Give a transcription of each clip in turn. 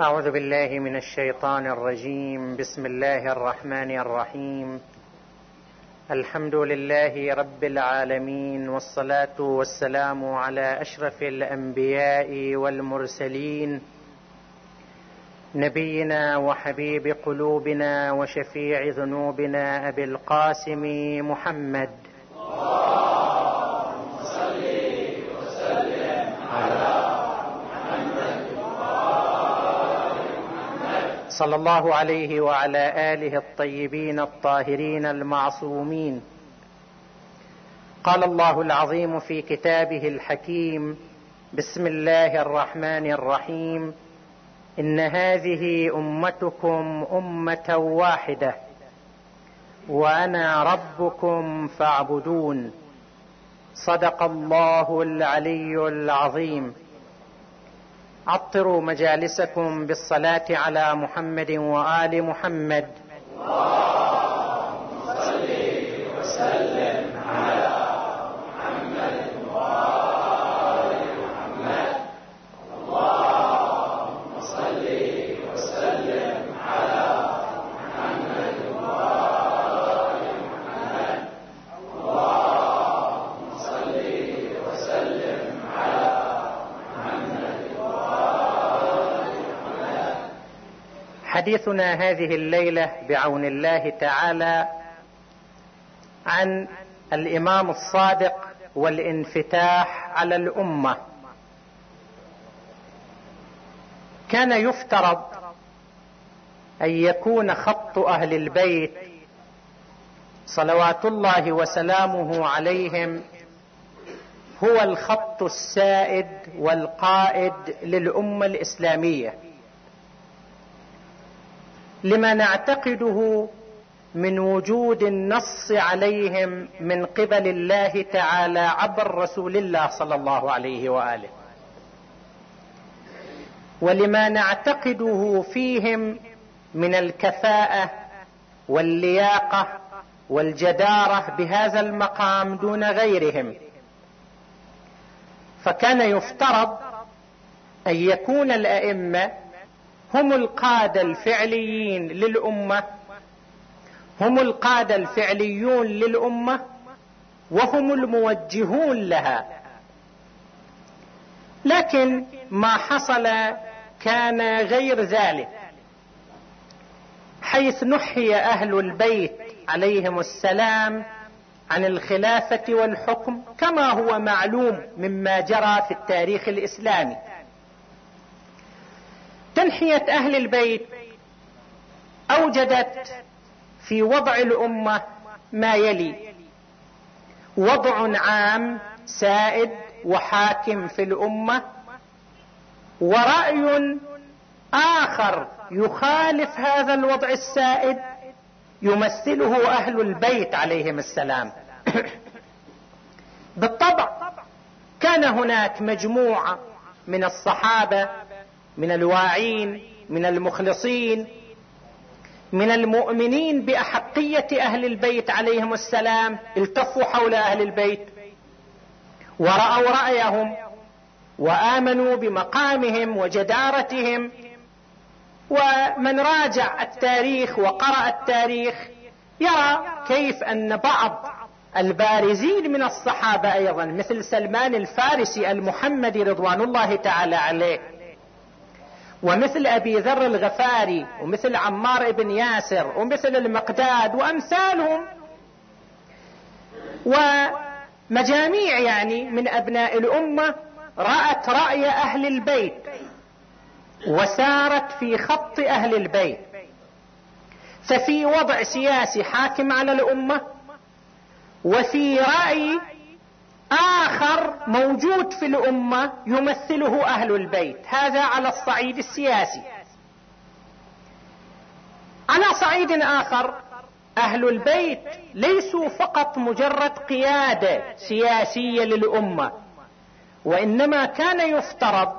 أعوذ بالله من الشيطان الرجيم. بسم الله الرحمن الرحيم. الحمد لله رب العالمين والصلاة والسلام على أشرف الأنبياء والمرسلين. نبينا وحبيب قلوبنا وشفيع ذنوبنا أبي القاسم محمد. صلى الله عليه وعلى آله الطيبين الطاهرين المعصومين. قال الله العظيم في كتابه الحكيم بسم الله الرحمن الرحيم. إن هذه أمتكم أمة واحدة وأنا ربكم فاعبدون. صدق الله العلي العظيم. عطروا مجالسكم بالصلاة على محمد وآل محمد اللهم صل وسلم على محمد وال محمد اللهم صل وسلم على محمد وال محمد اللهم صل وسلم على محمد حديثنا هذه الليلة بعون الله تعالى عن الإمام الصادق والانفتاح على الأمة. كان يفترض أن يكون خط أهل البيت صلوات الله وسلامه عليهم هو الخط السائد والقائد للأمة الإسلامية. لما نعتقده من وجود النص عليهم من قبل الله تعالى عبر رسول الله صلى الله عليه وآله. ولما نعتقده فيهم من الكفاءة واللياقة والجدارة بهذا المقام دون غيرهم. فكان يفترض أن يكون الأئمة هم القادة الفعليين للأمة هم القادة الفعليون للأمة وهم الموجهون لها. لكن ما حصل كان غير ذلك. حيث نحي أهل البيت عليهم السلام عن الخلافة والحكم كما هو معلوم مما جرى في التاريخ الإسلامي. تنحية أهل البيت أوجدت في وضع الأمة ما يلي. وضع عام سائد وحاكم في الأمة. ورأي آخر يخالف هذا الوضع السائد يمثله أهل البيت عليهم السلام. بالطبع كان هناك مجموعة من الصحابة من الواعين من المخلصين من المؤمنين بأحقية أهل البيت عليهم السلام التفوا حول أهل البيت ورأوا رأيهم وآمنوا بمقامهم وجدارتهم ومن راجع التاريخ وقرأ التاريخ يرى كيف أن بعض البارزين من الصحابة أيضا مثل سلمان الفارسي المحمدي رضوان الله تعالى عليه ومثل أبي ذر الغفاري ومثل عمار بن ياسر ومثل المقداد وأمثالهم. ومجاميع يعني من أبناء الأمة رأت رأي أهل البيت وسارت في خط أهل البيت. ففي وضع سياسي حاكم على الأمة وفي رأي آخر موجود في الأمة يمثله أهل البيت. هذا على الصعيد السياسي. على صعيد آخر أهل البيت ليسوا فقط مجرد قيادة سياسية للأمة وإنما كان يفترض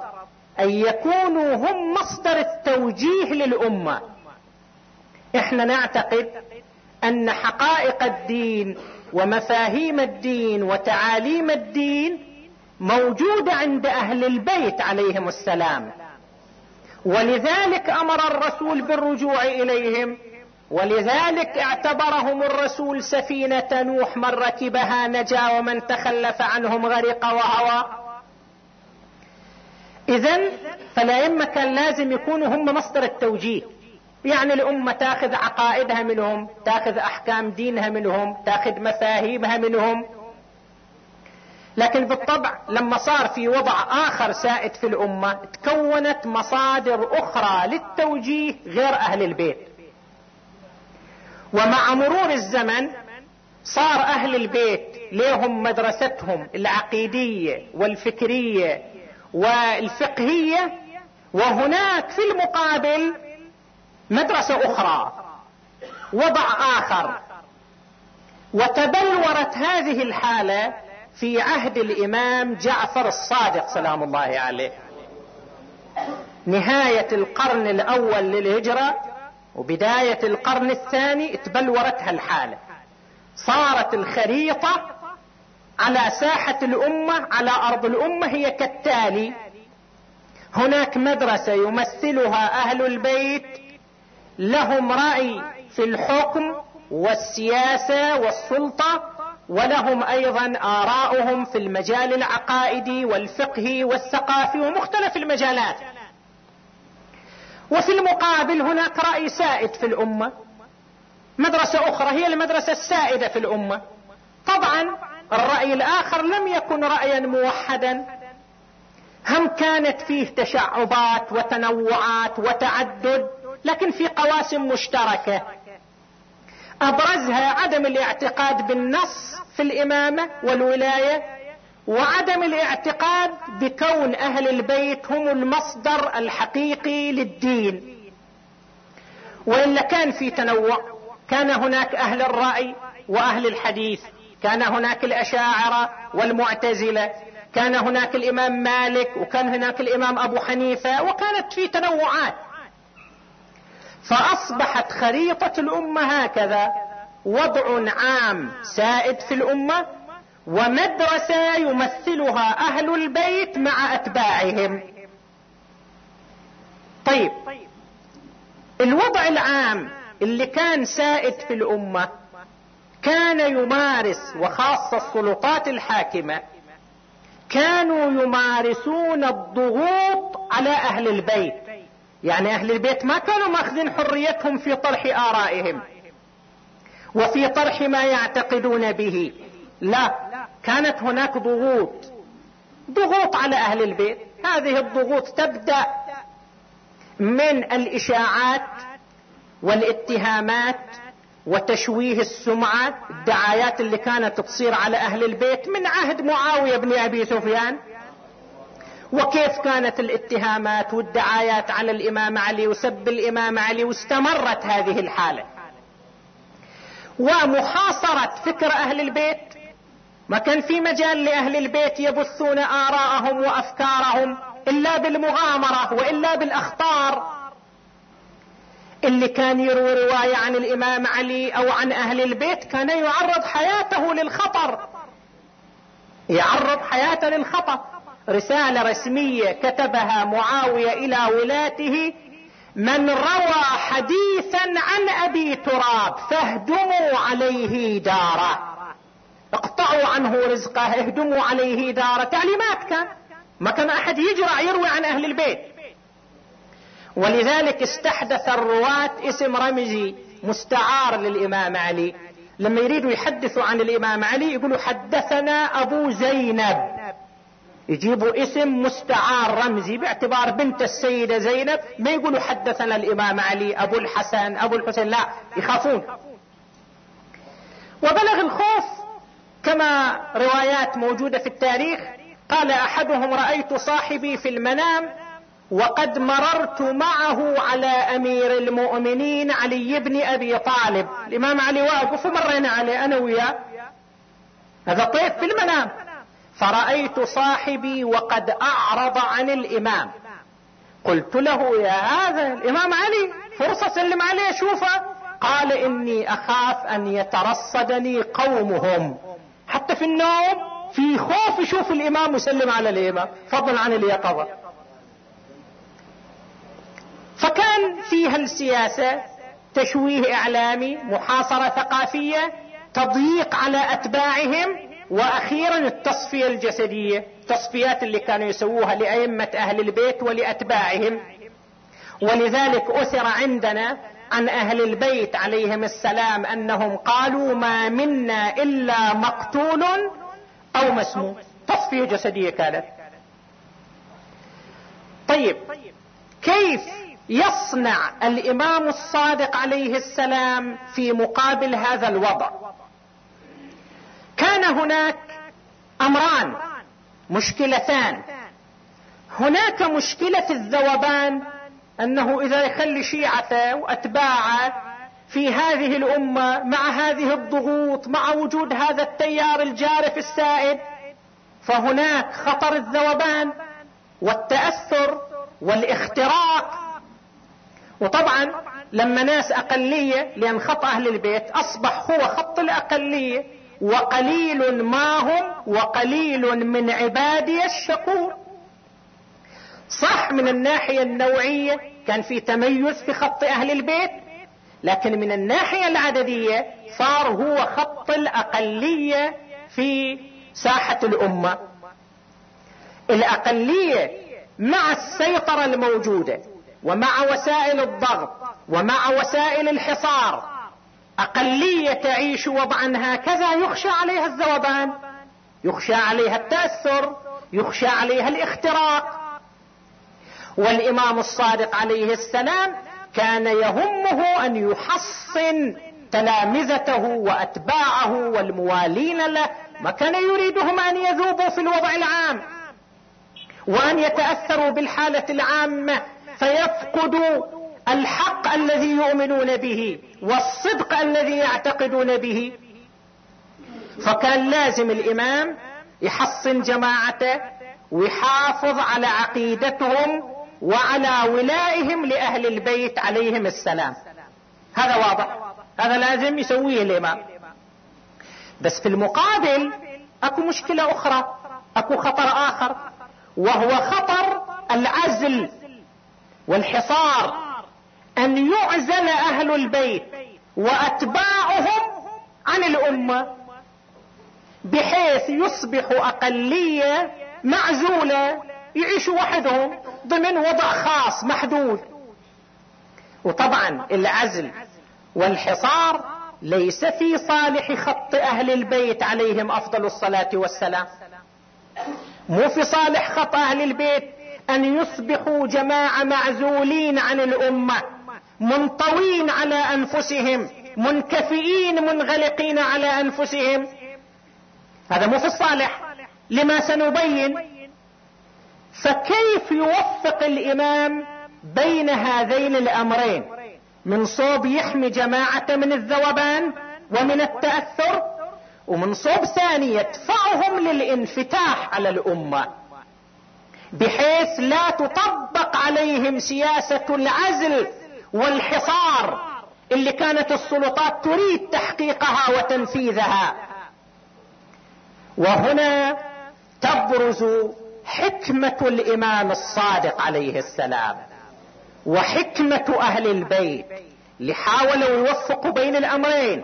أن يكونوا هم مصدر التوجيه للأمة. إحنا نعتقد أن حقائق الدين ومفاهيم الدين وتعاليم الدين موجودة عند أهل البيت عليهم السلام. ولذلك أمر الرسول بالرجوع إليهم. ولذلك اعتبرهم الرسول سفينة نوح من ركبها نجا ومن تخلف عنهم غرق وهوى. اذا فالائمه كان لازم يكونوا هم مصدر التوجيه. يعني الأمة تاخذ عقائدها منهم تاخذ أحكام دينها منهم تاخذ مفاهيمها منهم. لكن بالطبع لما صار في وضع آخر سائد في الأمة تكونت مصادر أخرى للتوجيه غير أهل البيت. ومع مرور الزمن صار أهل البيت لهم مدرستهم العقيدية والفكرية والفقهية وهناك في المقابل مدرسة أخرى. وضع آخر. وتبلورت هذه الحالة في عهد الإمام جعفر الصادق سلام الله عليه. نهاية القرن الأول للهجرة وبداية القرن الثاني تبلورت هالحاله صارت الخريطة على ساحة الأمة على أرض الأمة هي كالتالي. هناك مدرسة يمثلها أهل البيت لهم رأي في الحكم والسياسة والسلطة ولهم أيضا آراؤهم في المجال العقائدي والفقهي والثقافي ومختلف المجالات. وفي المقابل هناك رأي سائد في الأمة. مدرسة أخرى هي المدرسة السائدة في الأمة. طبعا الرأي الآخر لم يكن رايا موحدا. هم كانت فيه تشعبات وتنوعات وتعدد. لكن في قواسم مشتركة. أبرزها عدم الاعتقاد بالنص في الإمامة والولاية وعدم الاعتقاد بكون أهل البيت هم المصدر الحقيقي للدين. وإلا كان في تنوع كان هناك أهل الرأي وأهل الحديث كان هناك الأشاعرة والمعتزلة كان هناك الإمام مالك وكان هناك الإمام أبو حنيفة وكانت في تنوعات. فأصبحت خريطة الأمة هكذا. وضع عام سائد في الأمة ومدرسة يمثلها أهل البيت مع أتباعهم. طيب الوضع العام اللي كان سائد في الأمة كان يمارس وخاصة السلطات الحاكمة كانوا يمارسون الضغوط على أهل البيت. يعني أهل البيت ما كانوا ماخذين حريتهم في طرح آرائهم وفي طرح ما يعتقدون به. لا كانت هناك ضغوط. ضغوط على أهل البيت. هذه الضغوط تبدأ من الإشاعات والاتهامات وتشويه السمعه الدعايات اللي كانت تصير على أهل البيت من عهد معاوية بن أبي سفيان. وكيف كانت الاتهامات والدعايات على الإمام علي وسب الإمام علي واستمرت هذه الحالة؟ ومحاصرة فكر أهل البيت ما كان في مجال لأهل البيت يبثون آراءهم وأفكارهم إلا بالمغامرة وإلا بالأخطار. اللي كان يروي رواية عن الإمام علي أو عن أهل البيت كان يعرض حياته للخطر يعرض حياته للخطر. رسالة رسمية كتبها معاوية إلى ولاته من روى حديثا عن أبي تراب فاهدموا عليه داره اقطعوا عنه رزقه اهدموا عليه داره تعليمات كان ما كان أحد يجرع يروي عن أهل البيت. ولذلك استحدث الرواة اسم رمزي مستعار للإمام علي. لما يريدوا يحدثوا عن الإمام علي يقولوا حدثنا أبو زينب. يجيبوا اسم مستعار رمزي باعتبار بنت السيدة زينب ما يقولوا حدثنا الإمام علي أبو الحسن أبو الحسين لا يخافون. وبلغ الخوف كما روايات موجودة في التاريخ قال أحدهم رأيت صاحبي في المنام وقد مررت معه على أمير المؤمنين علي بن أبي طالب. الإمام علي واقف ومرينا عليه أنا وياه. هذا طيف في المنام. فرأيت صاحبي وقد أعرض عن الإمام. قلت له يا هذا الإمام علي فرصة سلم عليه أشوفه. قال إني أخاف أن يترصدني قومهم. حتى في النوم في خوف يشوف الإمام ويسلم على الإمام فضلا عن اليقظة فيها السياسة تشويه إعلامي محاصرة ثقافية تضييق على أتباعهم وأخيرا التصفية الجسدية التصفيات اللي كانوا يسووها لأئمة أهل البيت ولأتباعهم. ولذلك أثر عندنا عن أهل البيت عليهم السلام أنهم قالوا ما منا إلا مقتول أو مسموم. تصفية جسدية كانت. طيب كيف يصنع الإمام الصادق عليه السلام في مقابل هذا الوضع؟ كان هناك أمران مشكلتان. هناك مشكلة الذوبان أنه إذا يخلي شيعته واتباعه في هذه الأمة مع هذه الضغوط مع وجود هذا التيار الجارف السائد فهناك خطر الذوبان والتأثر والاختراق. وطبعا لما ناس أقلية لأن خط أهل البيت أصبح هو خط الأقلية وقليل ما هم وقليل من عبادي الشكور. صح من الناحية النوعية كان في تميز في خط أهل البيت لكن من الناحية العددية صار هو خط الأقلية في ساحة الأمة. الأقلية مع السيطرة الموجودة ومع وسائل الضغط ومع وسائل الحصار أقلية تعيش وضعا هكذا يخشى عليها الذوبان يخشى عليها التأثر يخشى عليها الاختراق. والإمام الصادق عليه السلام كان يهمه أن يحصن تلامذته وأتباعه والموالين له ما كان يريدهم أن يذوبوا في الوضع العام. وأن يتأثروا بالحالة العامة فيفقدوا الحق الذي يؤمنون به والصدق الذي يعتقدون به. فكان لازم الإمام يحصن جماعته ويحافظ على عقيدتهم وعلى ولائهم لأهل البيت عليهم السلام. هذا واضح. هذا لازم يسويه الإمام. بس في المقابل أكو مشكلة أخرى أكو خطر آخر وهو خطر العزل والحصار. أن يعزل أهل البيت وأتباعهم عن الأمة بحيث يصبح أقلية معزولة يعيشوا وحدهم ضمن وضع خاص محدود. وطبعا العزل والحصار ليس في صالح خط أهل البيت عليهم أفضل الصلاة والسلام. مو في صالح خط أهل البيت أن يصبحوا جماعة معزولين عن الأمة. منطوين على أنفسهم منكفئين منغلقين على أنفسهم. هذا مو في الصالح. لما سنبين فكيف يوفق الإمام بين هذين الأمرين؟ من صوب يحمي جماعة من الذوبان ومن التأثر ومن صوب ثاني يدفعهم للانفتاح على الأمة بحيث لا تطبق عليهم سياسة العزل والحصار اللي كانت السلطات تريد تحقيقها وتنفيذها. وهنا تبرز حكمة الإمام الصادق عليه السلام وحكمة أهل البيت لحاولوا يوفقوا بين الأمرين.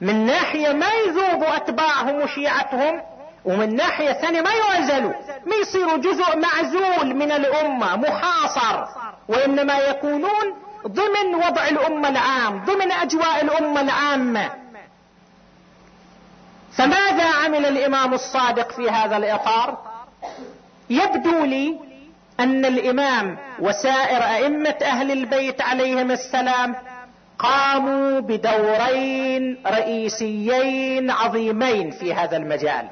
من ناحية ما يذوبوا أتباعهم وشيعتهم ومن ناحية ثانية ما يعزلوا. ما يصيروا جزء معزول من الأمة محاصر وإنما يكونون ضمن وضع الأمة العام ضمن أجواء الأمة العامة. فماذا عمل الإمام الصادق في هذا الإطار؟ يبدو لي أن الإمام وسائر أئمة أهل البيت عليهم السلام قاموا بدورين رئيسيين عظيمين في هذا المجال.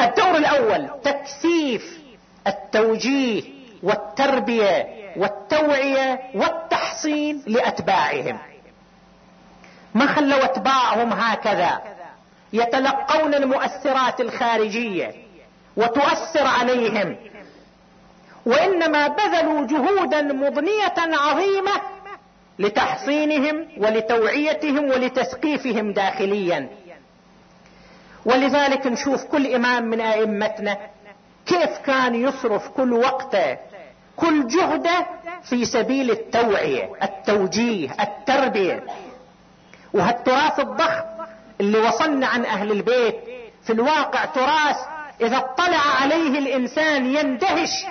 الدور الأول تكثيف التوجيه والتربية والتوعية والتحصين لأتباعهم. ما خلوا أتباعهم هكذا؟ يتلقون المؤثرات الخارجية وتؤثر عليهم. وإنما بذلوا جهودا مضنية عظيمة لتحصينهم ولتوعيتهم ولتثقيفهم داخليا. ولذلك نشوف كل إمام من أئمتنا كيف كان يصرف كل وقته كل جهده في سبيل التوعية التوجيه التربية. وهالتراث الضخم اللي وصلنا عن أهل البيت. في الواقع تراث إذا اطلع عليه الإنسان يندهش.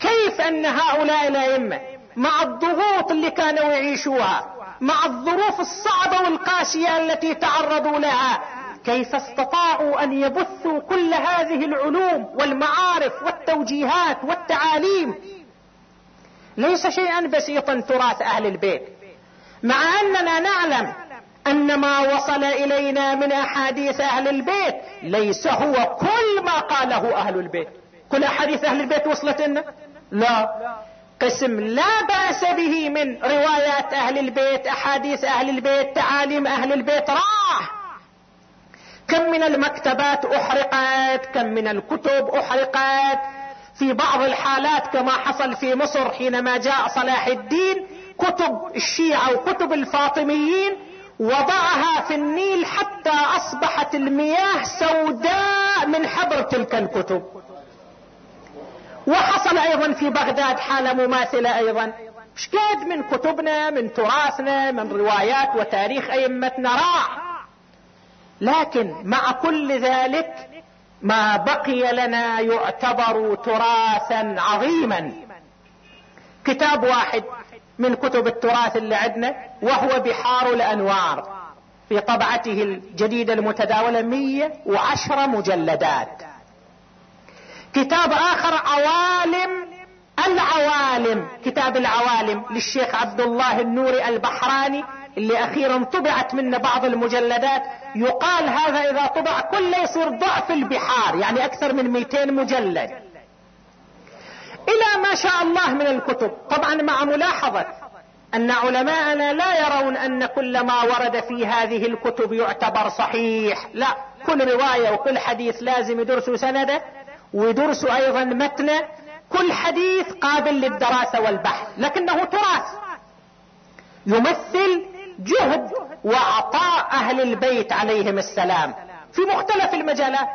كيف أن هؤلاء الأئمة مع الضغوط اللي كانوا يعيشوها مع الظروف الصعبة والقاسية التي تعرضوا لها كيف استطاعوا أن يبثوا كل هذه العلوم والمعارف والتوجيهات والتعاليم ليس شيئا بسيطا تراث أهل البيت. مع أننا نعلم أن ما وصل إلينا من أحاديث أهل البيت ليس هو كل ما قاله أهل البيت. كل أحاديث أهل البيت وصلت لنا؟ لا. قسم لا بأس به من روايات أهل البيت أحاديث أهل البيت تعاليم أهل البيت. راح. كم من المكتبات أحرقت كم من الكتب أحرقت. في بعض الحالات كما حصل في مصر حينما جاء صلاح الدين كتب الشيعة وكتب الفاطميين وضعها في النيل حتى أصبحت المياه سوداء من حبر تلك الكتب. وحصل أيضا في بغداد حالة مماثلة أيضا. مش قاد من كتبنا من تراثنا من روايات وتاريخ أئمتنا؟ راح. لكن مع كل ذلك ما بقي لنا يعتبر تراثا عظيما. كتاب واحد من كتب التراث اللي عندنا وهو بحار الأنوار في طبعته الجديدة المتداولة مية وعشرة مجلدات. كتاب آخر عوالم العوالم كتاب العوالم للشيخ عبد الله النوري البحراني اللي أخيرا طبعت منه بعض المجلدات يقال هذا إذا طبع كله يصير ضعف البحار يعني أكثر من 200 مجلد. إلى ما شاء الله من الكتب. طبعا مع ملاحظة أن علماءنا لا يرون أن كل ما ورد في هذه الكتب يعتبر صحيح. لا كل رواية وكل حديث لازم يدرسوا سنده ويدرسوا أيضا متنه كل حديث قابل للدراسة والبحث. لكنه تراث يمثل جهد وعطاء أهل البيت عليهم السلام. في مختلف المجالات.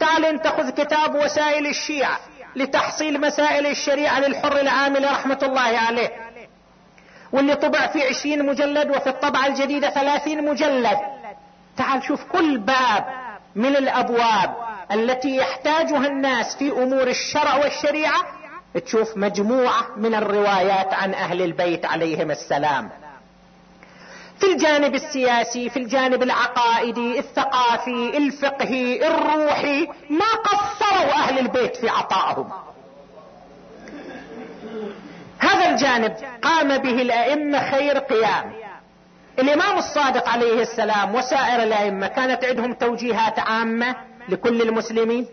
تعال أنت خذ كتاب وسائل الشيعة لتحصيل مسائل الشريعة للحر العامل رحمة الله عليه. واللي طبع في عشرين مجلد وفي الطبعة الجديدة ثلاثين مجلد. تعال شوف كل باب من الأبواب التي يحتاجها الناس في أمور الشرع والشريعة. تشوف مجموعة من الروايات عن أهل البيت عليهم السلام. في الجانب السياسي في الجانب العقائدي الثقافي الفقهي الروحي ما قصروا أهل البيت في عطائهم. هذا الجانب قام به الأئمة خير قيام. الإمام الصادق عليه السلام وسائر الأئمة كانت عندهم توجيهات عامة لكل المسلمين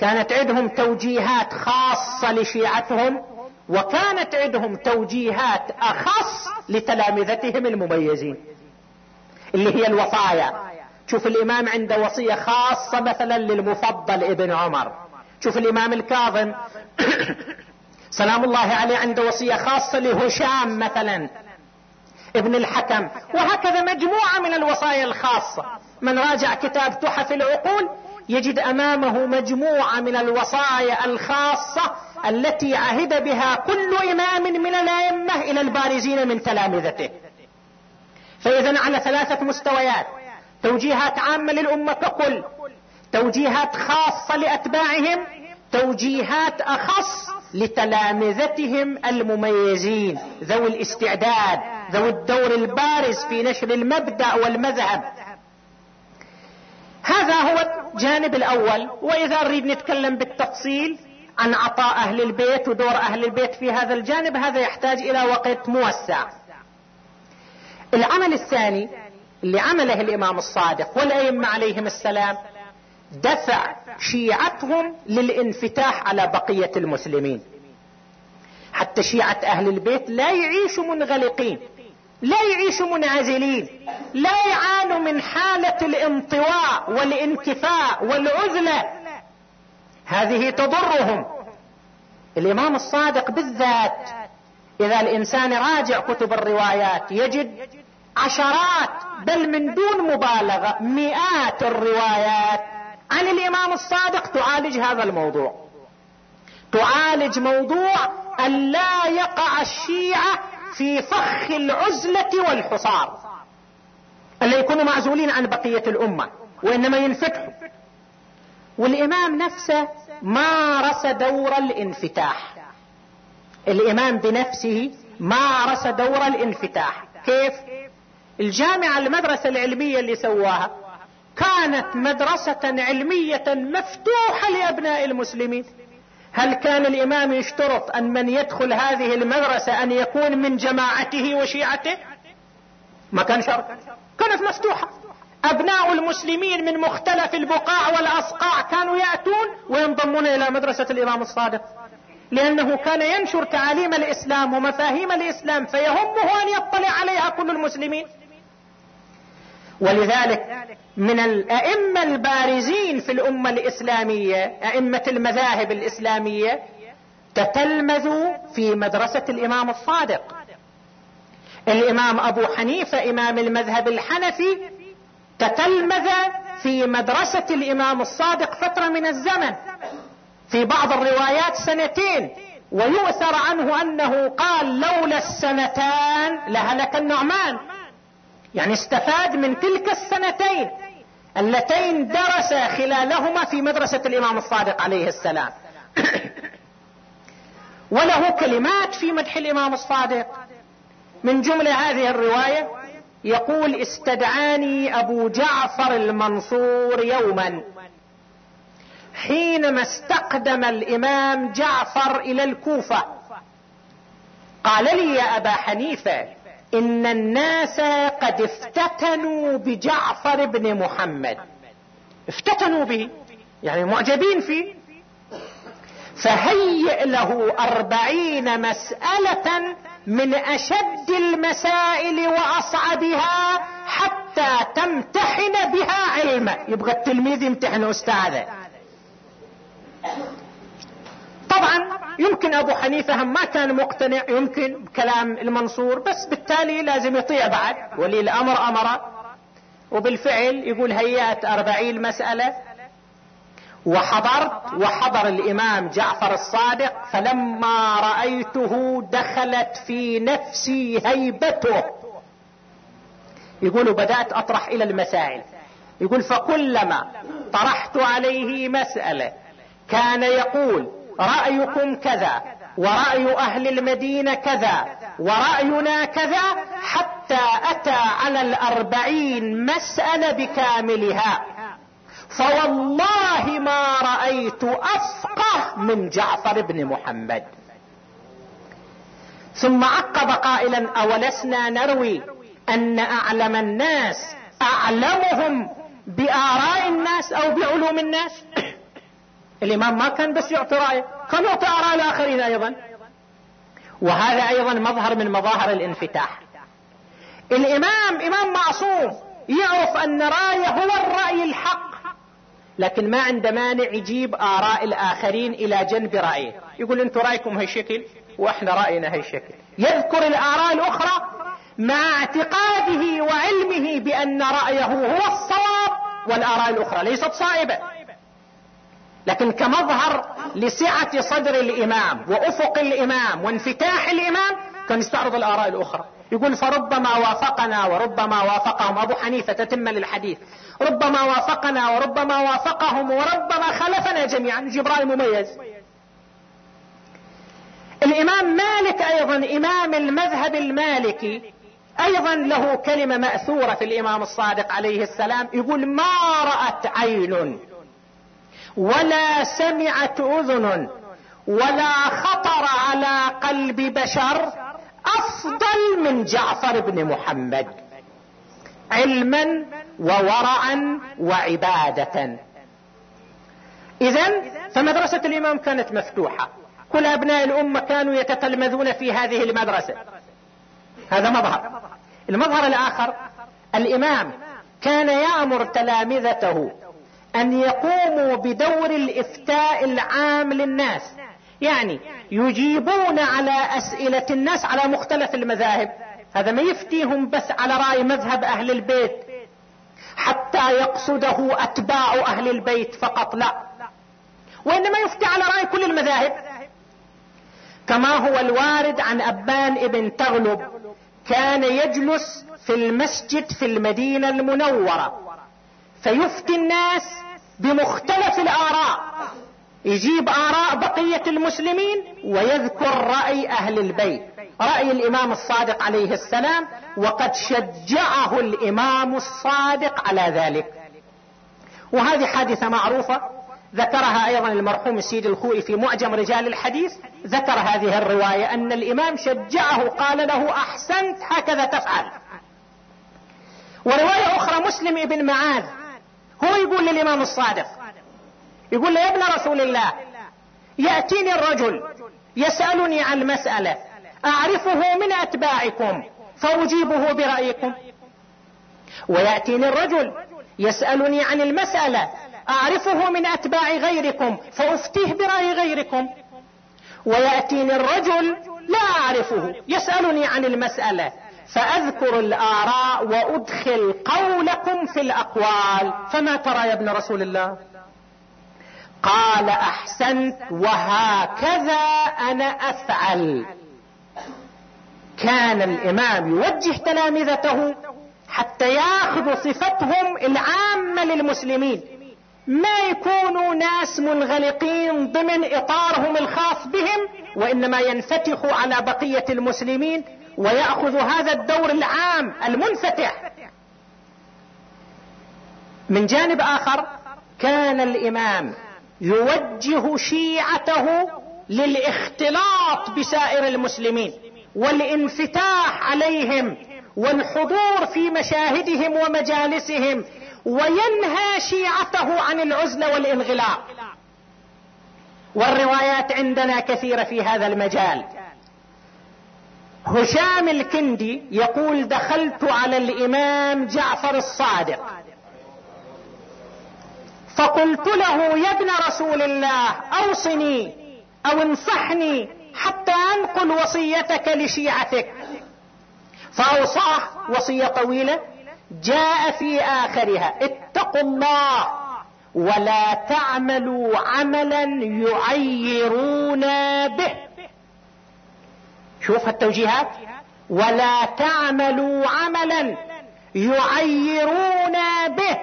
كانت عندهم توجيهات خاصة لشيعتهم وكانت عندهم توجيهات أخص لتلامذتهم المميزين اللي هي الوصايا. شوف الإمام عنده وصية خاصة مثلا للمفضل ابن عمر. شوف الإمام الكاظم. سلام الله عليه عنده وصية خاصة لهشام مثلا ابن الحكم. وهكذا مجموعة من الوصايا الخاصة. من راجع كتاب تحف العقول يجد أمامه مجموعة من الوصايا الخاصة التي عهد بها كل إمام من الأئمة إلى البارزين من تلامذته. فإذا على ثلاثة مستويات. توجيهات عامة للأمة ككل. توجيهات خاصة لأتباعهم. توجيهات أخص لتلامذتهم المميزين. ذوي الاستعداد ذوي الدور البارز في نشر المبدأ والمذهب. هذا هو الجانب الأول. وإذا نريد نتكلم بالتفصيل عن عطاء أهل البيت ودور أهل البيت في هذا الجانب هذا يحتاج إلى وقت موسع. العمل الثاني اللي عمله الإمام الصادق والأئمة عليهم السلام دفع شيعتهم للانفتاح على بقية المسلمين. حتى شيعة أهل البيت لا يعيشوا منغلقين. لا يعيشوا منعزلين لا يعانوا من حالة الانطواء والانكفاء والعزلة. هذه تضرهم. الإمام الصادق بالذات إذا الإنسان راجع كتب الروايات يجد عشرات بل من دون مبالغة مئات الروايات عن الإمام الصادق تعالج هذا الموضوع. تعالج موضوع أن لا يقع الشيعة في فخ العزلة والحصار. ألا يكونوا معزولين عن بقية الأمة وإنما ينفتحوا. والإمام نفسه مارس دور الانفتاح. الإمام بنفسه مارس دور الانفتاح. كيف؟ الجامعة المدرسة العلمية اللي سواها كانت مدرسة علمية مفتوحة لأبناء المسلمين. هل كان الإمام يشترط أن من يدخل هذه المدرسة أن يكون من جماعته وشيعته؟ ما كان شرط. كانت مفتوحة. أبناء المسلمين من مختلف البقاع والأصقاع كانوا يأتون وينضمون إلى مدرسة الإمام الصادق. لأنه كان ينشر تعاليم الإسلام ومفاهيم الإسلام فيهمه أن يطلع عليها كل المسلمين. ولذلك من الأئمة البارزين في الأمة الإسلامية أئمة المذاهب الإسلامية تتلمذوا في مدرسة الإمام الصادق. الإمام أبو حنيفة إمام المذهب الحنفي تتلمذ في مدرسة الإمام الصادق فترة من الزمن. في بعض الروايات سنتين ويؤثر عنه أنه قال لولا السنتان لهلك النعمان. يعني استفاد من تلك السنتين اللتين درس خلالهما في مدرسة الإمام الصادق عليه السلام. وله كلمات في مدح الإمام الصادق. من جملة هذه الرواية يقول استدعاني أبو جعفر المنصور يوما حينما استقدم الإمام جعفر إلى الكوفة. قال لي يا أبا حنيفة إن الناس قد افتتنوا بجعفر بن محمد. افتتنوا به يعني معجبين فيه. فهيئ له أربعين مسألة من أشد المسائل وأصعبها حتى تمتحن بها علما يبغى التلميذ يمتحن أستاذه. طبعا يمكن أبو حنيفة ما كان مقتنع يمكن بكلام المنصور بس بالتالي لازم يطيع بعد. ولي الأمر أمر. وبالفعل يقول هيأت أربعين مسألة. وحضرت وحضر الإمام جعفر الصادق فلما رأيته دخلت في نفسي هيبته. يقول بدأت أطرح إلى المسائل. يقول فكلما طرحت عليه مسألة كان يقول رأيكم كذا ورأي أهل المدينة كذا ورأينا كذا حتى أتى على الأربعين مسألة بكاملها. فوالله ما رأيت أفقه من جعفر بن محمد. ثم عقب قائلا أولسنا نروي أن أعلم الناس أعلمهم بآراء الناس أو بعلوم الناس؟ الإمام ما كان بس يعطي رأيه كان يعطي آراء الآخرين أيضا. وهذا أيضا مظهر من مظاهر الانفتاح. الإمام إمام معصوم يعرف أن رأيه هو الرأي الحق لكن ما عنده مانع يجيب آراء الآخرين إلى جنب رأيه. يقول أنتم رأيكم هالشكل وإحنا رأينا هالشكل يذكر الآراء الأخرى مع اعتقاده وعلمه بأن رأيه هو الصواب والآراء الأخرى ليست صائبة. لكن كمظهر لسعة صدر الإمام وأفق الإمام وانفتاح الإمام كان يستعرض الآراء الأخرى. يقول فربما وافقنا وربما وافقهم. أبو حنيفة تتم للحديث. ربما وافقنا وربما وافقهم وربما خلفنا جميعا. جبرائيل مميز. الإمام مالك أيضا إمام المذهب المالكي أيضا له كلمة مأثورة في الإمام الصادق عليه السلام. يقول ما رأت عين ولا سمعت أذن ولا خطر على قلب بشر أفضل من جعفر بن محمد علما وورعا وعبادة. اذا فمدرسة الإمام كانت مفتوحة. كل أبناء الأمة كانوا يتتلمذون في هذه المدرسة. هذا مظهر. المظهر الآخر الإمام كان يأمر تلامذته أن يقوموا بدور الإفتاء العام للناس. يعني يجيبون على أسئلة الناس على مختلف المذاهب. هذا ما يفتيهم بس على رأي مذهب أهل البيت. حتى يقصده أتباع أهل البيت فقط لا. وإنما يفتي على رأي كل المذاهب. كما هو الوارد عن أبان ابن تغلب كان يجلس في المسجد في المدينة المنورة. فيفتي الناس بمختلف الآراء. يجيب آراء بقية المسلمين ويذكر رأي أهل البيت. رأي الإمام الصادق عليه السلام وقد شجعه الإمام الصادق على ذلك. وهذه حادثة معروفة ذكرها أيضا المرحوم السيد الخوئي في معجم رجال الحديث. ذكر هذه الرواية أن الإمام شجعه قال له أحسنت هكذا تفعل. ورواية أخرى مسلم ابن معاذ هو يقول للإمام الصادق. يقول يا ابن رسول الله يأتيني الرجل يسألني عن مسألة أعرفه من أتباعكم فأجيبه برأيكم. ويأتيني الرجل يسألني عن المسألة أعرفه من أتباع غيركم فأفتيه برأي غيركم. ويأتيني الرجل لا أعرفه يسألني عن المسألة فأذكر الآراء وأدخل قولكم في الأقوال. فما ترى يا ابن رسول الله؟ قال أحسنت وهكذا أنا أفعل. كان الإمام يوجه تلامذته حتى ياخذوا صفتهم العامة للمسلمين. ما يكونوا ناس منغلقين ضمن إطارهم الخاص بهم وإنما ينفتحوا على بقية المسلمين وياخذوا هذا الدور العام المنفتح. من جانب آخر كان الإمام يوجه شيعته للاختلاط بسائر المسلمين والانفتاح عليهم والحضور في مشاهدهم ومجالسهم وينهى شيعته عن العزله والانغلاق. والروايات عندنا كثيرة في هذا المجال. هشام الكندي يقول دخلت على الإمام جعفر الصادق. فقلت له يا ابن رسول الله أوصني أو انصحني حتى أنقل وصيتك لشيعتك. فأوصاه وصية طويلة جاء في آخرها اتقوا الله ولا تعملوا عملا يعيرون به. شوف التوجيهات. ولا تعملوا عملا يعيرون به.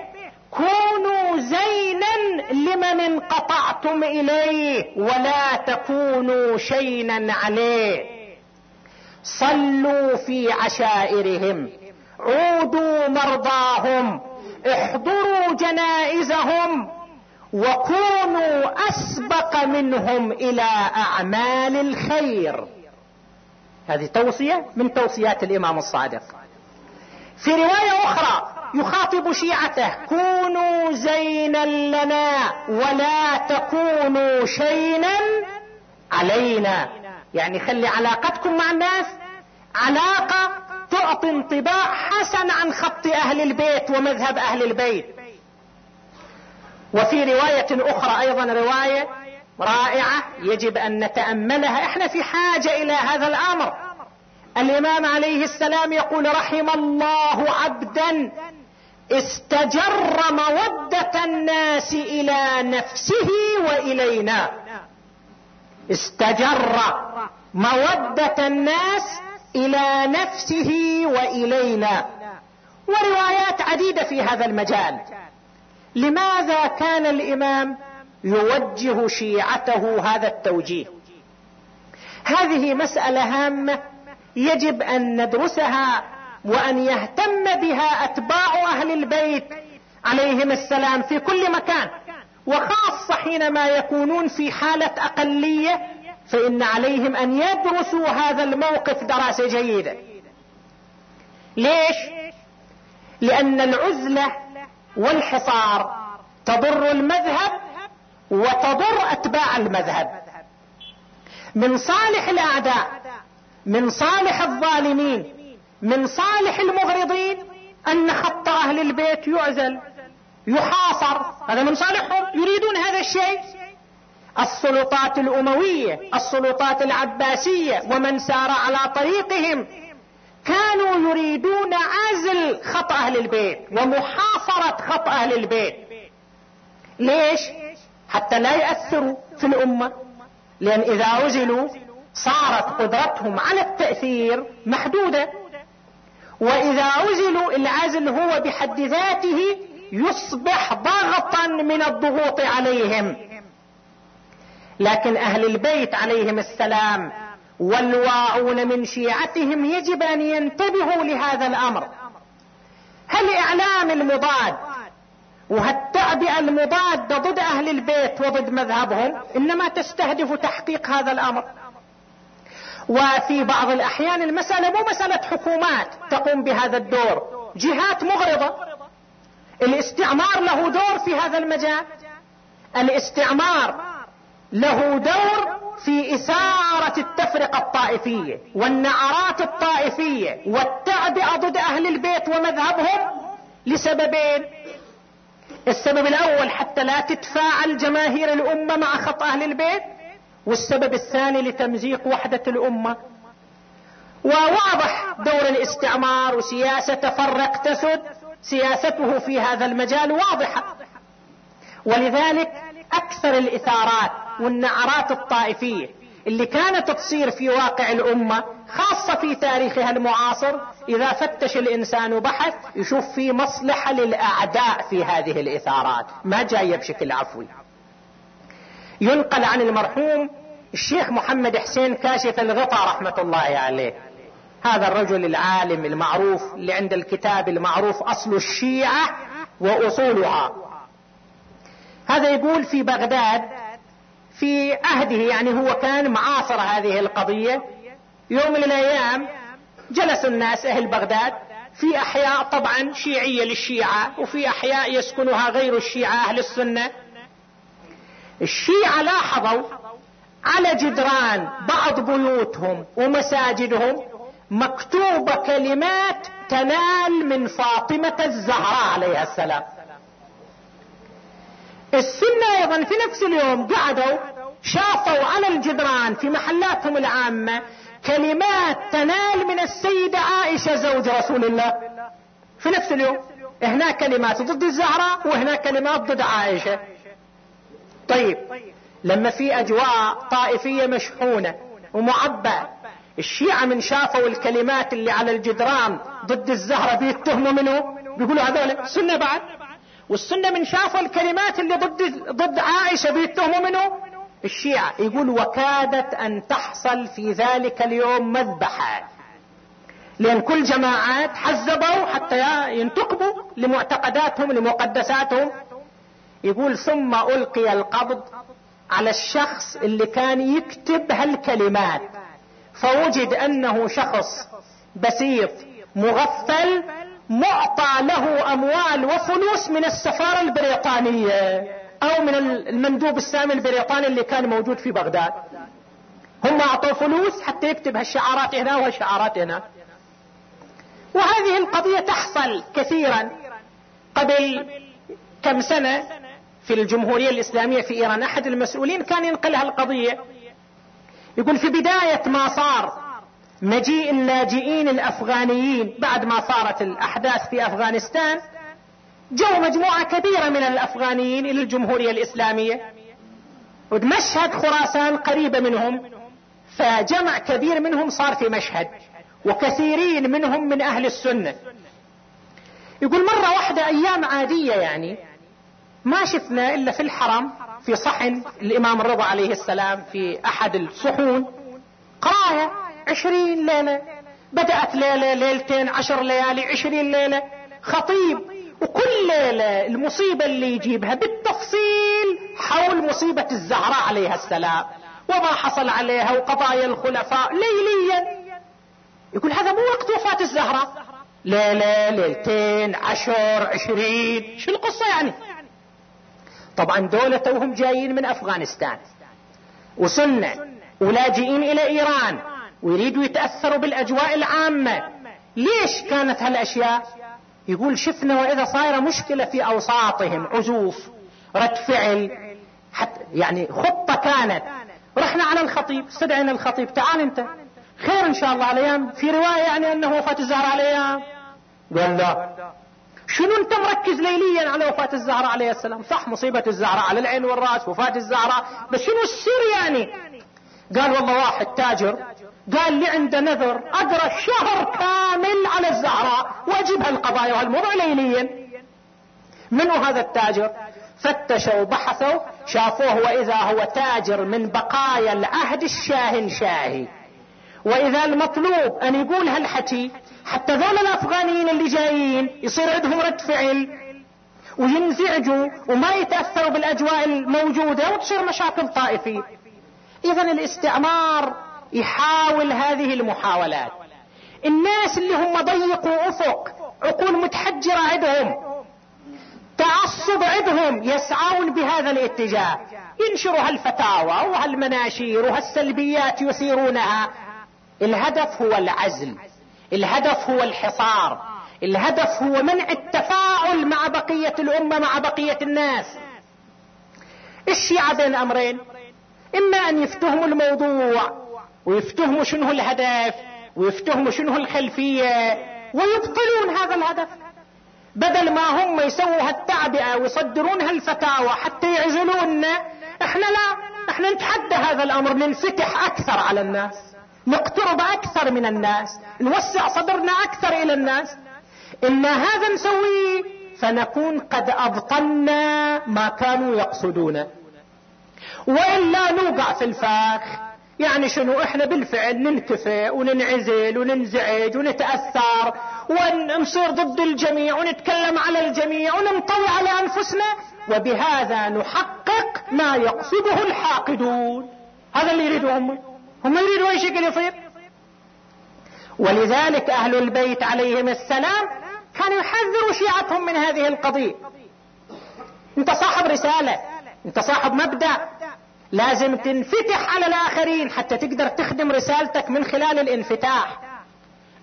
كونوا زينا لمن انقطعتم إليه ولا تكونوا شينا عليه. صلوا في عشائرهم. عودوا مرضاهم. احضروا جنائزهم. وكونوا أسبق منهم إلى أعمال الخير. هذه توصية من توصيات الإمام الصادق. في رواية أخرى يخاطب شيعته كونوا زينا لنا ولا تكونوا شينا علينا. يعني خلي علاقتكم مع الناس. علاقة تعطي انطباع حسن عن خط أهل البيت ومذهب أهل البيت. وفي رواية أخرى أيضا رواية رائعة. يجب أن نتأملها. إحنا في حاجة إلى هذا الأمر. الإمام عليه السلام يقول رحم الله عبدا استجر مودة الناس إلى نفسه وإلينا. استجر مودة الناس إلى نفسه وإلينا. وروايات عديدة في هذا المجال. لماذا كان الإمام يوجه شيعته هذا التوجيه. هذه مسألة هامة يجب أن ندرسها وأن يهتم بها أتباع أهل البيت عليهم السلام في كل مكان. وخاصة حينما يكونون في حالة أقلية فإن عليهم أن يدرسوا هذا الموقف دراسة جيدة. ليش؟ لأن العزلة والحصار تضر المذهب وتضر أتباع المذهب. من صالح الأعداء من صالح الظالمين من صالح المغرضين أن خط أهل البيت يعزل يحاصر. هذا من صالحهم يريدون هذا الشيء. السلطات الأموية السلطات العباسية ومن سار على طريقهم كانوا يريدون عزل خط أهل البيت ومحاصرة خط أهل البيت. ليش؟ حتى لا يأثروا في الأمة. لأن إذا عزلوا صارت قدرتهم على التأثير محدودة. وإذا عزلوا العزل هو بحد ذاته يصبح ضغطا من الضغوط عليهم. لكن أهل البيت عليهم السلام والواعون من شيعتهم يجب أن ينتبهوا لهذا الأمر. هل إعلام المضاد وهالتعبئة المضادة ضد أهل البيت وضد مذهبهم إنما تستهدف تحقيق هذا الأمر. وفي بعض الأحيان المسألة مو مسألة حكومات تقوم بهذا الدور جهات مغرضة. الاستعمار له دور في هذا المجال. الاستعمار له دور في إثارة التفرقة الطائفية والنعرات الطائفية والتعبئة ضد أهل البيت ومذهبهم لسببين. السبب الأول حتى لا تتفاعل جماهير الأمة مع خط أهل البيت والسبب الثاني لتمزيق وحدة الأمة. وواضح دور الاستعمار وسياسة فرق تسد سياسته في هذا المجال واضحة. ولذلك أكثر الإثارات والنعرات الطائفية اللي كانت تصير في واقع الأمة خاصة في تاريخها المعاصر إذا فتش الإنسان وبحث يشوف في مصلحة للأعداء في هذه الإثارات. ما جاية بشكل عفوي. ينقل عن المرحوم الشيخ محمد حسين كاشف الغطاء رحمة الله عليه. هذا الرجل العالم المعروف اللي عند الكتاب المعروف أصل الشيعة وأصولها. هذا يقول في بغداد في عهده يعني هو كان معاصر هذه القضية. يوم من الأيام جلس الناس أهل بغداد في أحياء طبعا شيعية للشيعة وفي أحياء يسكنها غير الشيعة أهل السنة. الشيعة لاحظوا على جدران بعض بيوتهم ومساجدهم مكتوبة كلمات تنال من فاطمة الزهراء عليها السلام. السنة أيضا في نفس اليوم قعدوا شافوا على الجدران في محلاتهم العامة كلمات تنال من السيدة عائشة زوج رسول الله. في نفس اليوم هنا كلمات ضد الزهراء وهنا كلمات ضد عائشة. طيب لما في أجواء طائفية مشحونة ومعبأة الشيعة من شافوا الكلمات اللي على الجدران ضد الزهرة بيتهموا منه؟ بيقولوا هذول سنة بعد. والسنة من شافوا الكلمات اللي ضد ضد عائشة بيتهموا منه الشيعة. يقول وكادت أن تحصل في ذلك اليوم مذبحة. لأن كل جماعات حزبوا حتى ينتقبوا لمعتقداتهم لمقدساتهم. يقول ثم ألقي القبض على الشخص اللي كان يكتب هالكلمات. فوجد أنه شخص بسيط مغفل معطى له أموال وفلوس من السفارة البريطانية أو من المندوب السامي البريطاني اللي كان موجود في بغداد. هم أعطوا فلوس حتى يكتب هالشعارات هنا وهالشعارات هنا. وهذه القضية تحصل كثيرا قبل كم سنة في الجمهورية الإسلامية في إيران. أحد المسؤولين كان ينقل هالقضية يقول في بداية ما صار مجيء اللاجئين الأفغانيين بعد ما صارت الأحداث في أفغانستان جو مجموعة كبيرة من الأفغانيين إلى الجمهورية الإسلامية ومشهد خراسان قريبة منهم فجمع كبير منهم صار في مشهد وكثيرين منهم من أهل السنة. يقول مرة واحدة أيام عادية يعني ما شفنا إلا في الحرم في صحن الإمام الرضا عليه السلام في أحد الصحون قراية عشرين ليلة. بدأت ليلة ليلتين عشر ليالي عشرين ليلة. خطيب. وكل ليلة المصيبة اللي يجيبها بالتفصيل حول مصيبة الزهراء عليها السلام. وما حصل عليها وقضايا الخلفاء ليليا. يقول هذا مو وقت وفاة الزهراء. ليلة ليلتين عشر عشرين. شو القصة يعني؟ طبعا دولة توهم جايين من أفغانستان. وسنة. ولاجئين إلى إيران. ويريدوا يتأثروا بالأجواء العامة. ليش كانت هالأشياء؟ يقول شفنا وإذا صايرة مشكلة في أوساطهم عزوف رد فعل حتى يعني خطة كانت. رحنا على الخطيب استدعينا الخطيب تعال أنت. خير إن شاء الله على في رواية يعني أنه وفاة الزهراء على قال لا. شنو أنت مركز ليليا على وفاة الزهراء عليه السلام؟ صح مصيبة الزهراء على العين والرأس وفاة الزهراء. بس شنو السر يعني؟ قال والله واحد تاجر قال لي عنده نذر أقرأ شهر كامل على الزهراء واجيبها القضايا وهالموضوع ليليا. منو هذا التاجر؟ فتشوا وبحثوا شافوه وإذا هو تاجر من بقايا العهد الشاهنشاهي. وإذا المطلوب أن يقول هالحكي حتى ذول الأفغانيين اللي جايين يصير عندهم رد فعل. وينزعجوا وما يتأثروا بالأجواء الموجودة وتصير مشاكل طائفية. اذا الاستعمار يحاول هذه المحاولات. الناس اللي هم ضيقوا أفق عقول متحجرة عندهم تعصب عندهم يسعون بهذا الاتجاه. ينشروا هالفتاوى وهالمناشير وهالسلبيات يثيرونها. الهدف هو العزل. الهدف هو الحصار. الهدف هو منع التفاعل مع بقية الأمة مع بقية الناس. الشيعة بين أمرين. إما أن يفتهموا الموضوع ويفتهموا شنو الهدف ويفتهموا شنو الخلفية ويبطلون هذا الهدف. بدل ما هم يسووا هالتعبئة ويصدرون هالفتاوى حتى يعزلوننا إحنا لا إحنا نتحدى هذا الأمر ننفتح أكثر على الناس نقترب أكثر من الناس نوسع صدرنا أكثر إلى الناس. إن هذا نسويه فنكون قد أبطلنا ما كانوا يقصدونه وإلا نوقع في الفاخ. يعني شنو؟ إحنا بالفعل ننكفئ وننعزل وننزعج ونتأثر ونصير ضد الجميع ونتكلم على الجميع وننطوي على أنفسنا وبهذا نحقق ما يقصده الحاقدون. هذا اللي يريدوا هم. هم يريدوا أي شكل يصير. ولذلك أهل البيت عليهم السلام كانوا يحذروا شيعتهم من هذه القضية. أنت صاحب رسالة أنت صاحب مبدأ. لازم تنفتح على الآخرين حتى تقدر تخدم رسالتك من خلال الانفتاح.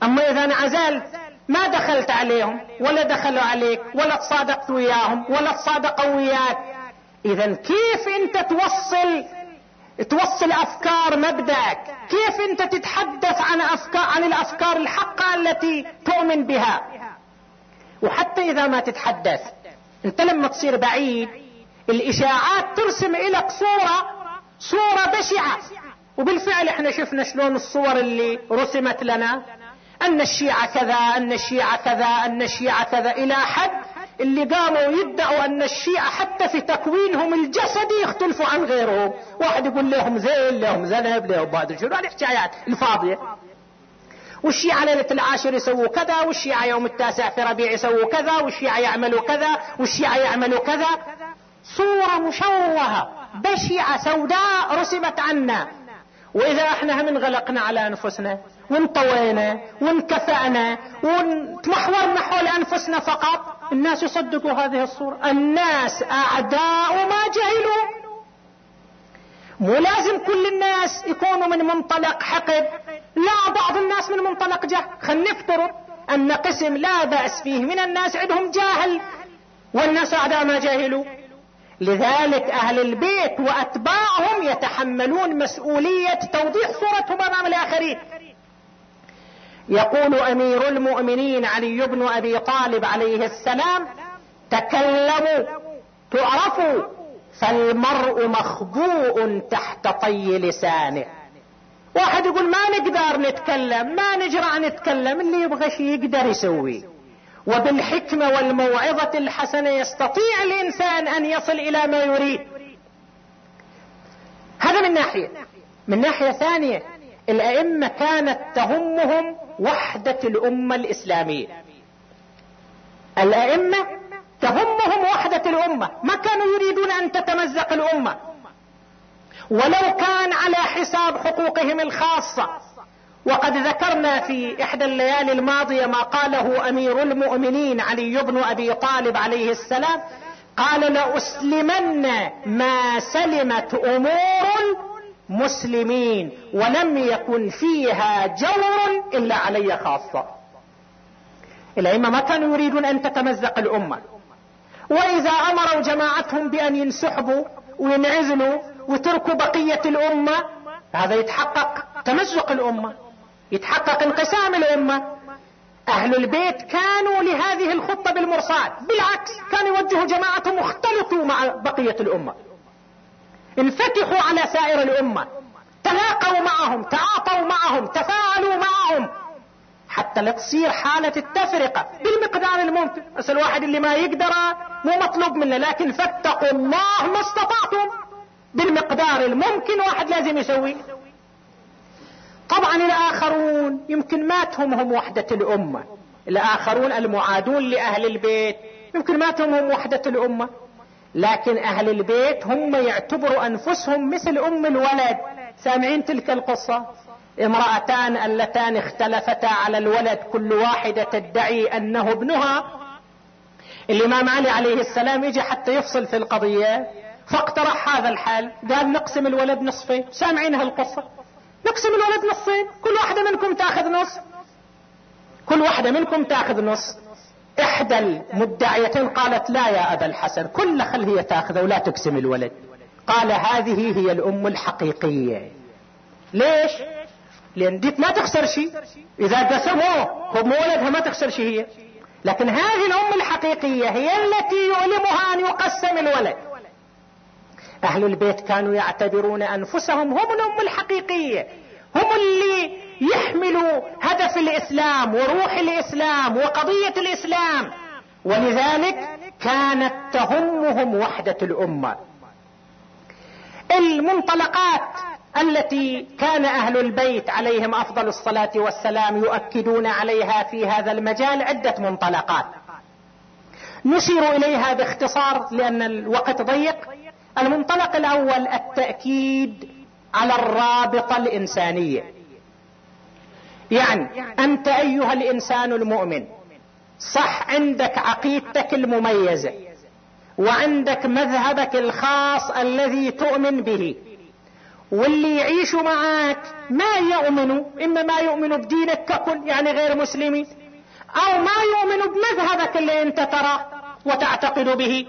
أما إذا انعزلت ما دخلت عليهم ولا دخلوا عليك ولا تصادقت وياهم ولا تصادقوا وياك. اذا كيف أنت توصل توصل أفكار مبدأك؟ كيف أنت تتحدث عن أفكار عن الأفكار الحقة التي تؤمن بها؟ وحتى إذا ما تتحدث أنت لما تصير بعيد الإشاعات ترسم لك صورة صورة بشعة. وبالفعل إحنا شفنا شلون الصور اللي رسمت لنا. أن الشيعة كذا أن الشيعة كذا أن الشيعة كذا. إلى حد اللي قاموا يدعوا أن الشيعة حتى في تكوينهم الجسدي يختلفوا عن غيرهم. واحد يقول لهم زين لهم ذنب لهم بعد شنو. الحكايات الفاضية. والشيعة ليلة العاشر يسووا كذا والشيعة يوم التاسع في ربيع يسووا كذا والشيعة يعملوا كذا والشيعة يعملوا كذا. صورة مشوهة. بشعة سوداء رسمت عنا. وإذا إحنا هم انغلقنا على أنفسنا وانطوينا وانكفأنا وتمحورنا حول أنفسنا فقط الناس يصدقوا هذه الصورة. الناس أعداء ما جهلوا. مو لازم كل الناس يكونوا من منطلق حقد. لا بعض الناس من منطلق جهل. خلينا نفترض أن قسم لا بأس فيه. من الناس عندهم جاهل والناس أعداء ما جاهلوا لذلك أهل البيت وأتباعهم يتحملون مسؤولية توضيح صورتهم امام الآخرين. يقول أمير المؤمنين علي بن أبي طالب عليه السلام تكلموا تعرفوا فالمرء مخبوء تحت طي لسانه. واحد يقول ما نقدر نتكلم ما نجرع نتكلم اللي يبغى شيء يقدر يسويه وبالحكمة والموعظة الحسنة يستطيع الإنسان أن يصل إلى ما يريد. هذا من ناحية. من ناحية ثانية الأئمة كانت تهمهم وحدة الأمة الإسلامية. الأئمة تهمهم وحدة الأمة. ما كانوا يريدون أن تتمزق الأمة. ولو كان على حساب حقوقهم الخاصة. وقد ذكرنا في إحدى الليالي الماضية ما قاله أمير المؤمنين علي بن أبي طالب عليه السلام قال لأسلمن ما سلمت أمور المسلمين ولم يكن فيها جور إلا علي خاصة. الأئمة ما كانوا يريدون أن تتمزق الأمة وإذا أمروا جماعتهم بأن ينسحبوا وينعزلوا وتركوا بقية الأمة هذا يتحقق تمزق الأمة. يتحقق انقسام الأمة. أهل البيت كانوا لهذه الخطة بالمرصاد. بالعكس كانوا يوجهوا جماعتهم اختلطوا مع بقية الأمة. انفتحوا على سائر الأمة. تلاقوا معهم تعاطوا معهم تفاعلوا معهم. حتى لا تصير حالة التفرقة بالمقدار الممكن. بس الواحد اللي ما يقدر مو مطلوب منه. لكن فاتقوا الله ما استطعتم. بالمقدار الممكن واحد لازم يسويه. طبعا الآخرون يمكن ما تهمهم وحدة الأمة. الآخرون المعادون لأهل البيت يمكن ما تهمهم وحدة الأمة. لكن أهل البيت هم يعتبروا أنفسهم مثل أم الولد. سامعين تلك القصة؟ امرأتان اللتان اختلفتا على الولد كل واحدة تدعي أنه ابنها. الإمام علي عليه السلام يجي حتى يفصل في القضية فاقترح هذا الحال قال نقسم الولد نصفين. سامعين هالقصة؟ نقسم الولد نصين. كل واحدة منكم تاخذ نص. كل واحدة منكم تاخذ نص. إحدى المدعيتين قالت لا يا أبا الحسن كل خل هي تاخذه ولا تقسم الولد. قال هذه هي الأم الحقيقية. ليش؟ لأن ديك ما تخسر شيء. إذا قسموه هو ولدها ما تخسر شيء هي. لكن هذه الأم الحقيقية هي التي يؤلمها أن يقسم الولد. أهل البيت كانوا يعتبرون أنفسهم هم الأم الحقيقية. هم اللي يحملوا هدف الإسلام وروح الإسلام وقضية الإسلام. ولذلك كانت تهمهم وحدة الأمة. المنطلقات التي كان أهل البيت عليهم أفضل الصلاة والسلام يؤكدون عليها في هذا المجال عدة منطلقات. نشير إليها باختصار لأن الوقت ضيق. المنطلق الأول التأكيد على الرابطة الإنسانية. يعني أنت أيها الإنسان المؤمن صح عندك عقيدتك المميزة وعندك مذهبك الخاص الذي تؤمن به واللي يعيشوا معك ما يؤمنوا اما ما يؤمنوا بدينك ككل يعني غير مسلمين أو ما يؤمنوا بمذهبك اللي أنت ترى وتعتقد به.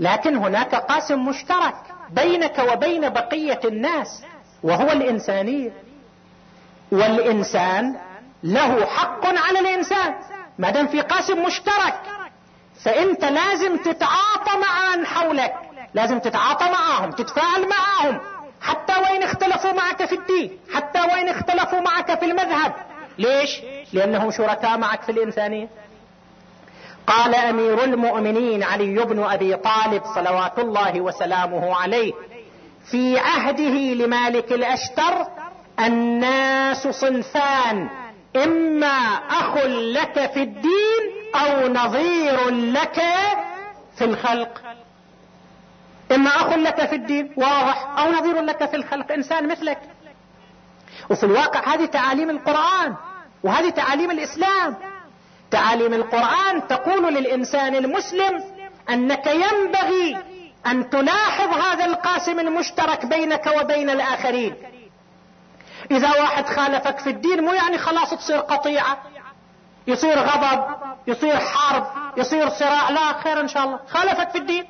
لكن هناك قاسم مشترك بينك وبين بقية الناس وهو الانسانية والإنسان له حق على الإنسان. ما دام في قاسم مشترك فأنت لازم تتعاطى مع من حولك. لازم تتعاطى معهم تتفاعل معهم حتى وين اختلفوا معك في الدين حتى وين اختلفوا معك في المذهب. ليش؟ لأنهم شركاء معك في الإنسانية. قال أمير المؤمنين علي بن أبي طالب صلوات الله وسلامه عليه في عهده لمالك الأشتر الناس صنفان إما أخ لك في الدين أو نظير لك في الخلق. إما أخ لك في الدين واضح أو نظير لك في الخلق إنسان مثلك. وفي الواقع هذه تعاليم القرآن وهذه تعاليم الإسلام. تعاليم القرآن تقول للإنسان المسلم أنك ينبغي أن تلاحظ هذا القاسم المشترك بينك وبين الآخرين. إذا واحد خالفك في الدين مو يعني خلاص تصير قطيعة يصير غضب يصير حرب يصير صراع لا خير إن شاء الله. خالفك في الدين.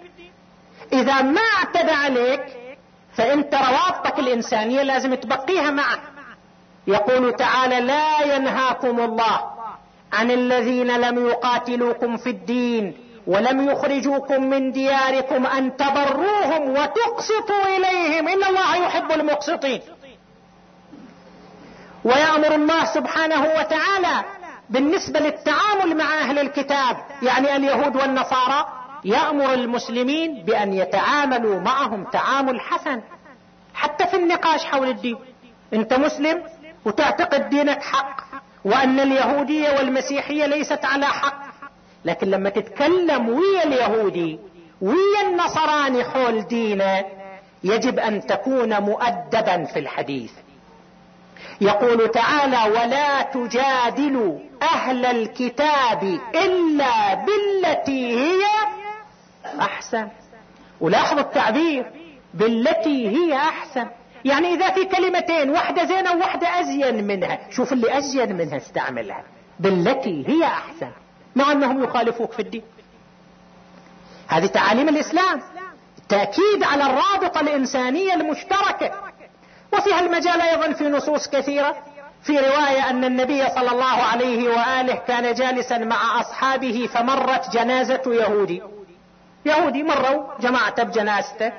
إذا ما اعتدى عليك فإنت روابطك الإنسانية لازم تبقيها معه. يقول تعالى لا ينهاكم الله. عن الذين لم يقاتلوكم في الدين ولم يخرجوكم من دياركم أن تبروهم وتقسطوا إليهم. إن الله يحب المقسطين. ويأمر الله سبحانه وتعالى بالنسبة للتعامل مع أهل الكتاب يعني اليهود والنصارى يأمر المسلمين بأن يتعاملوا معهم تعامل حسن. حتى في النقاش حول الدين. أنت مسلم وتعتقد دينك حق. وأن اليهودية والمسيحية ليست على حق. لكن لما تتكلم ويا اليهودي ويا النصراني حول دينه يجب أن تكون مؤدبا في الحديث. يقول تعالى ولا تجادلوا أهل الكتاب إلا بالتي هي أحسن. ولاحظوا التعبير بالتي هي أحسن. يعني إذا في كلمتين واحدة زينة وواحدة أزين منها. شوف اللي أزين منها استعملها. بالتي هي أحسن. مع أنهم يخالفوك في الدين. هذه تعاليم الإسلام. تأكيد على الرابطة الإنسانية المشتركة. وفي هالمجال أيضا في نصوص كثيرة. في رواية أن النبي صلى الله عليه وآله كان جالسا مع أصحابه فمرت جنازة يهودي. يهودي مروا جماعة بجنازته.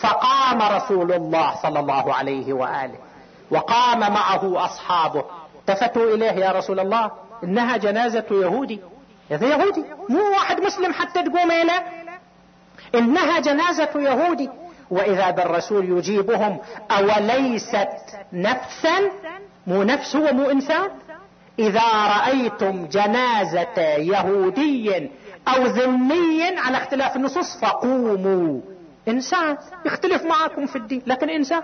فقام رسول الله صلى الله عليه وآله وقام معه أصحابه. التفتوا إليه يا رسول الله إنها جنازة يهودي. هذا يهودي مو واحد مسلم حتى تقوم إليه إنها جنازة يهودي. وإذا بالرسول يجيبهم أوليست نفسا؟ مو نفس هو مو إنسان؟ إذا رأيتم جنازة يهودي أو ذمي على اختلاف النصوص فقوموا. إنسان يختلف معكم في الدين لكن إنسان.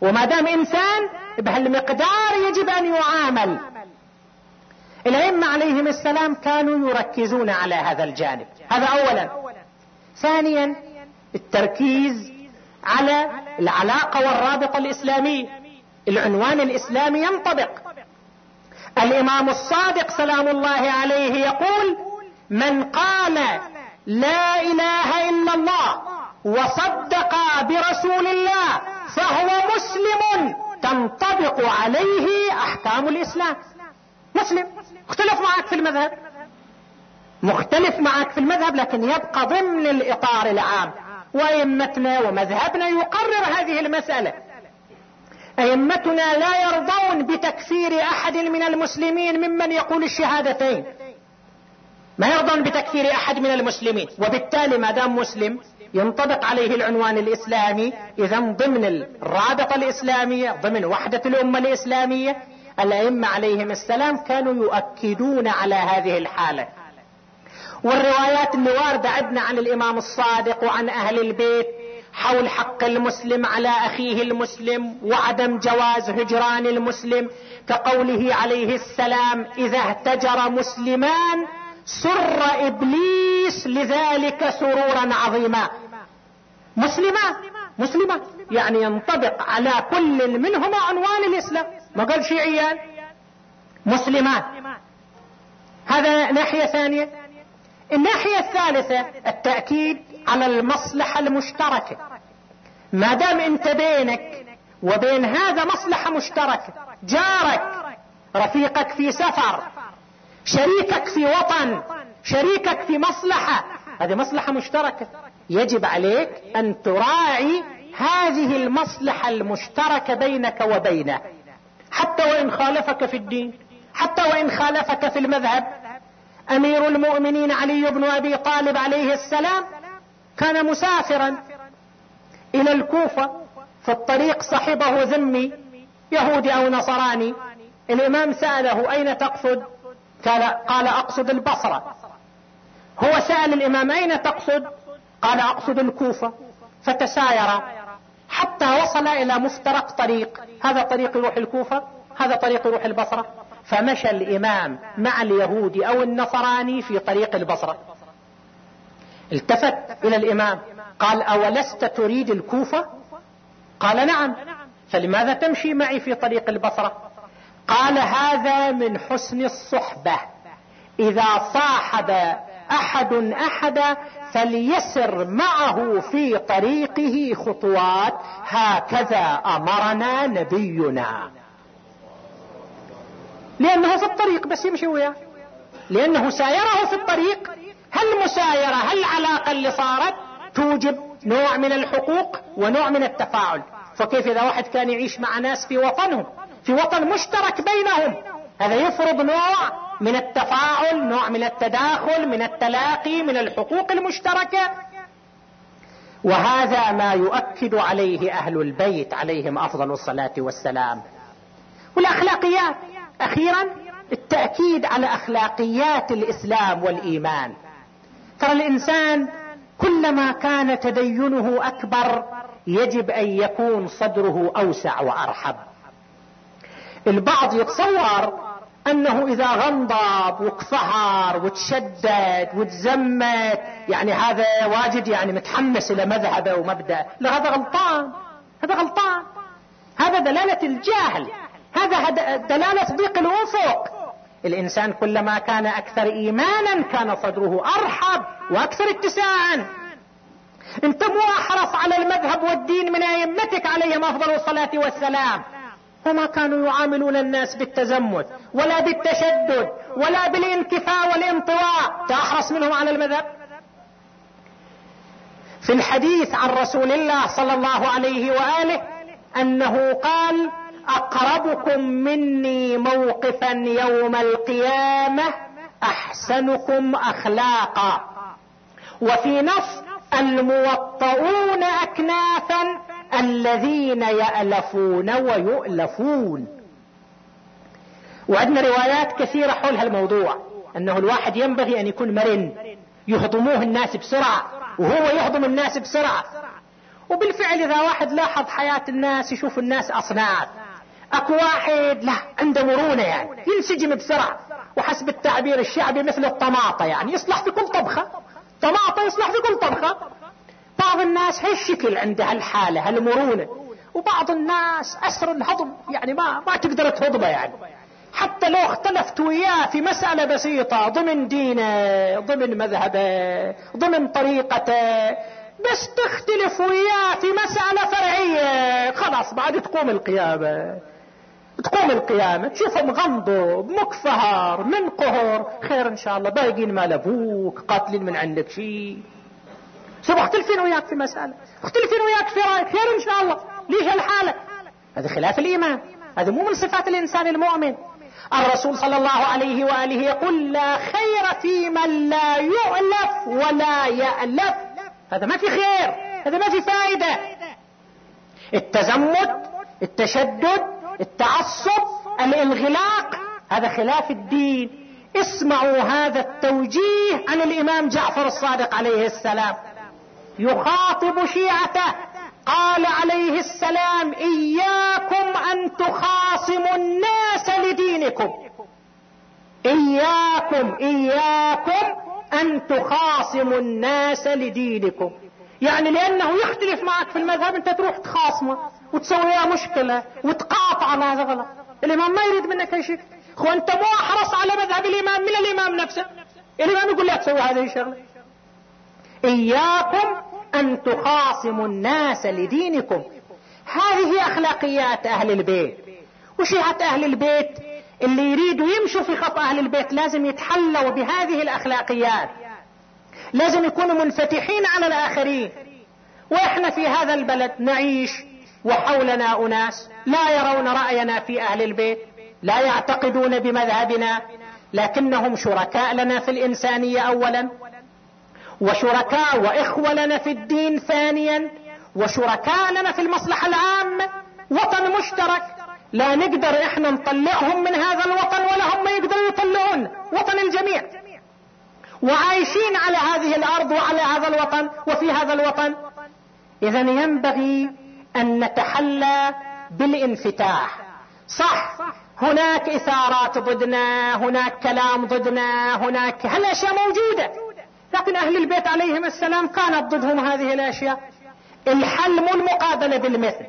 وما دام إنسان بهالمقدار يجب أن يعامل. الأئمة عليهم السلام كانوا يركزون على هذا الجانب. هذا أولا. ثانيا التركيز على العلاقة والرابطة الإسلامية. العنوان الإسلامي ينطبق. الإمام الصادق سلام الله عليه يقول من قال لا إله إلا الله وصدق برسول الله فهو مسلم تنطبق عليه أحكام الإسلام. مسلم. اختلف معك في المذهب. مختلف معك في المذهب لكن يبقى ضمن الإطار العام. وأئمتنا ومذهبنا يقرر هذه المسألة. أئمتنا لا يرضون بتكفير أحد من المسلمين ممن يقول الشهادتين. ما يرضون بتكفير أحد من المسلمين. وبالتالي ما دام مسلم ينطبق عليه العنوان الإسلامي إذا ضمن الرابطة الإسلامية ضمن وحدة الأمة الإسلامية الأئمة عليهم السلام كانوا يؤكدون على هذه الحالة. والروايات اللي واردة عندنا عن الإمام الصادق وعن أهل البيت حول حق المسلم على أخيه المسلم وعدم جواز هجران المسلم كقوله عليه السلام إذا اهتجر مسلمان سر إبليس لذلك سرورا عظيما. مسلمة مسلمة. يعني ينطبق على كل منهما عنوان الإسلام. ما قال شيعيان مسلمات. هذا ناحية ثانية. الناحية الثالثة التأكيد على المصلحة المشتركة. ما دام أنت بينك وبين هذا مصلحة مشتركة جارك رفيقك في سفر شريكك في وطن شريكك في مصلحة هذه مصلحة مشتركة. يجب عليك أن تراعي هذه المصلحة المشتركة بينك وبينه. حتى وإن خالفك في الدين حتى وإن خالفك في المذهب. أمير المؤمنين علي بن أبي طالب عليه السلام كان مسافرا إلى الكوفة في الطريق صحبه ذمي يهودي أو نصراني. الإمام سأله أين تقصد؟ قال, قال أقصد البصرة. هو سأل الإمام أين تقصد؟ قال أقصد الكوفة. فتساير. حتى وصل إلى مفترق طريق. هذا طريق يروح الكوفة؟ هذا طريق يروح البصرة. فمشى الإمام مع اليهودي أو النصراني في طريق البصرة. التفت إلى الإمام. قال أولست تريد الكوفة؟ قال نعم. فلماذا تمشي معي في طريق البصرة؟ قال هذا من حسن الصحبة. إذا صاحب أحد احدا فليسر معه في طريقه خطوات. هكذا أمرنا نبينا. لأنه في الطريق بس يمشي وياه. لأنه سايره في الطريق. هالمسايرة هالعلاقة اللي صارت؟ توجب نوع من الحقوق ونوع من التفاعل. فكيف إذا واحد كان يعيش مع ناس في وطنهم في وطن مشترك بينهم. هذا يفرض نوع من التفاعل نوع من التداخل من التلاقي من الحقوق المشتركة. وهذا ما يؤكد عليه أهل البيت عليهم أفضل الصلاة والسلام. والأخلاقيات. أخيرا التأكيد على أخلاقيات الإسلام والإيمان. ترى الإنسان كلما كان تدينه أكبر يجب أن يكون صدره أوسع وأرحب. البعض يتصور أنه إذا غنضب وكفهر وتشدد وتزمت يعني هذا واجد يعني متحمس إلى مذهبه ومبدأ لا هذا غلطان هذا غلطان. هذا دلالة الجهل هذا دلالة ضيق الافق الإنسان كلما كان أكثر إيمانا كان صدره أرحب وأكثر اتساعا. انت مو أحرص على المذهب والدين من أئمتك عليهم أفضل الصلاة والسلام. وما كانوا يعاملون الناس بالتزمت ولا بالتشدد ولا بالانكفاء والانطواء. تأحرص منهم على المذهب. في الحديث عن رسول الله صلى الله عليه وآله أنه قال أقربكم مني موقفا يوم القيامة أحسنكم اخلاقا. وفي نص الموطؤون اكنافا الذين يألفون ويؤلفون. وعندنا روايات كثيرة حول هالموضوع. أنه الواحد ينبغي أن يكون مرن. يهضموه الناس بسرعة. وهو يهضم الناس بسرعة. وبالفعل إذا واحد لاحظ حياة الناس يشوف الناس أصناف. أكو واحد له عنده مرونة يعني. ينسجم بسرعة. وحسب التعبير الشعبي مثل الطماطة يعني. يصلح في كل طبخة. طماطة يصلح في كل طبخة. بعض الناس هالشكل عنده هالحاله هالمرونة. وبعض الناس أسر الهضم يعني ما ما تقدر تهضمه يعني. حتى لو اختلفت وياه في مسألة بسيطة ضمن دينه ضمن مذهبه ضمن طريقته بس تختلف وياه في مسألة فرعية. خلاص بعد تقوم القيامة. تقوم القيامة تشوفه مغمضب مكفهر من قهر خير إن شاء الله بايقين مال أبوك قاتلين من عندك شيء شوف اختلفين وياك في مسألة اختلفين وياك في رأيك. خير إن شاء الله. ليش الحالة؟ هذا خلاف الإيمان. هذا مو من صفات الإنسان المؤمن. الرسول صلى الله عليه وآله يقول لا خير في من لا يؤلف ولا يألف. هذا ما في خير. هذا ما في فائدة. التزمت التشدد التعصب الانغلاق هذا خلاف الدين. اسمعوا هذا التوجيه عن الإمام جعفر الصادق عليه السلام. يخاطب شيعته. قال عليه السلام إياكم أن تخاصموا الناس لدينكم. إياكم إياكم أن تخاصموا الناس لدينكم. يعني لأنه يختلف معك في المذهب أنت تروح تخاصمه وتسوي له مشكلة وتقاطع هذا غلط الإمام ما يريد منك أي شيء. اخو أنت مو أحرص على مذهب الإمام من الإمام نفسه. الإمام يقول لا تسوي هذه الشغلة. إياكم أن تخاصموا الناس لدينكم. هذه أخلاقيات أهل البيت. وشيعة أهل البيت؟ اللي يريدوا يمشوا في خط أهل البيت لازم يتحلوا بهذه الأخلاقيات. لازم يكونوا منفتحين على الآخرين. وإحنا في هذا البلد نعيش وحولنا أناس لا يرون رأينا في أهل البيت لا يعتقدون بمذهبنا لكنهم شركاء لنا في الإنسانية اولا. وشركاء واخوه لنا في الدين ثانيا وشركاء لنا في المصلحة العامه وطن مشترك. لا نقدر إحنا نطلعهم من هذا الوطن ولا هم يقدروا يطلعون وطن الجميع. وعايشين على هذه الأرض وعلى هذا الوطن وفي هذا الوطن. اذا ينبغي أن نتحلى بالانفتاح. صح هناك إثارات ضدنا هناك كلام ضدنا هناك هالاشياء موجودة؟ لكن أهل البيت عليهم السلام كانت ضدهم هذه الأشياء. الحل مو المقابله بالمثل.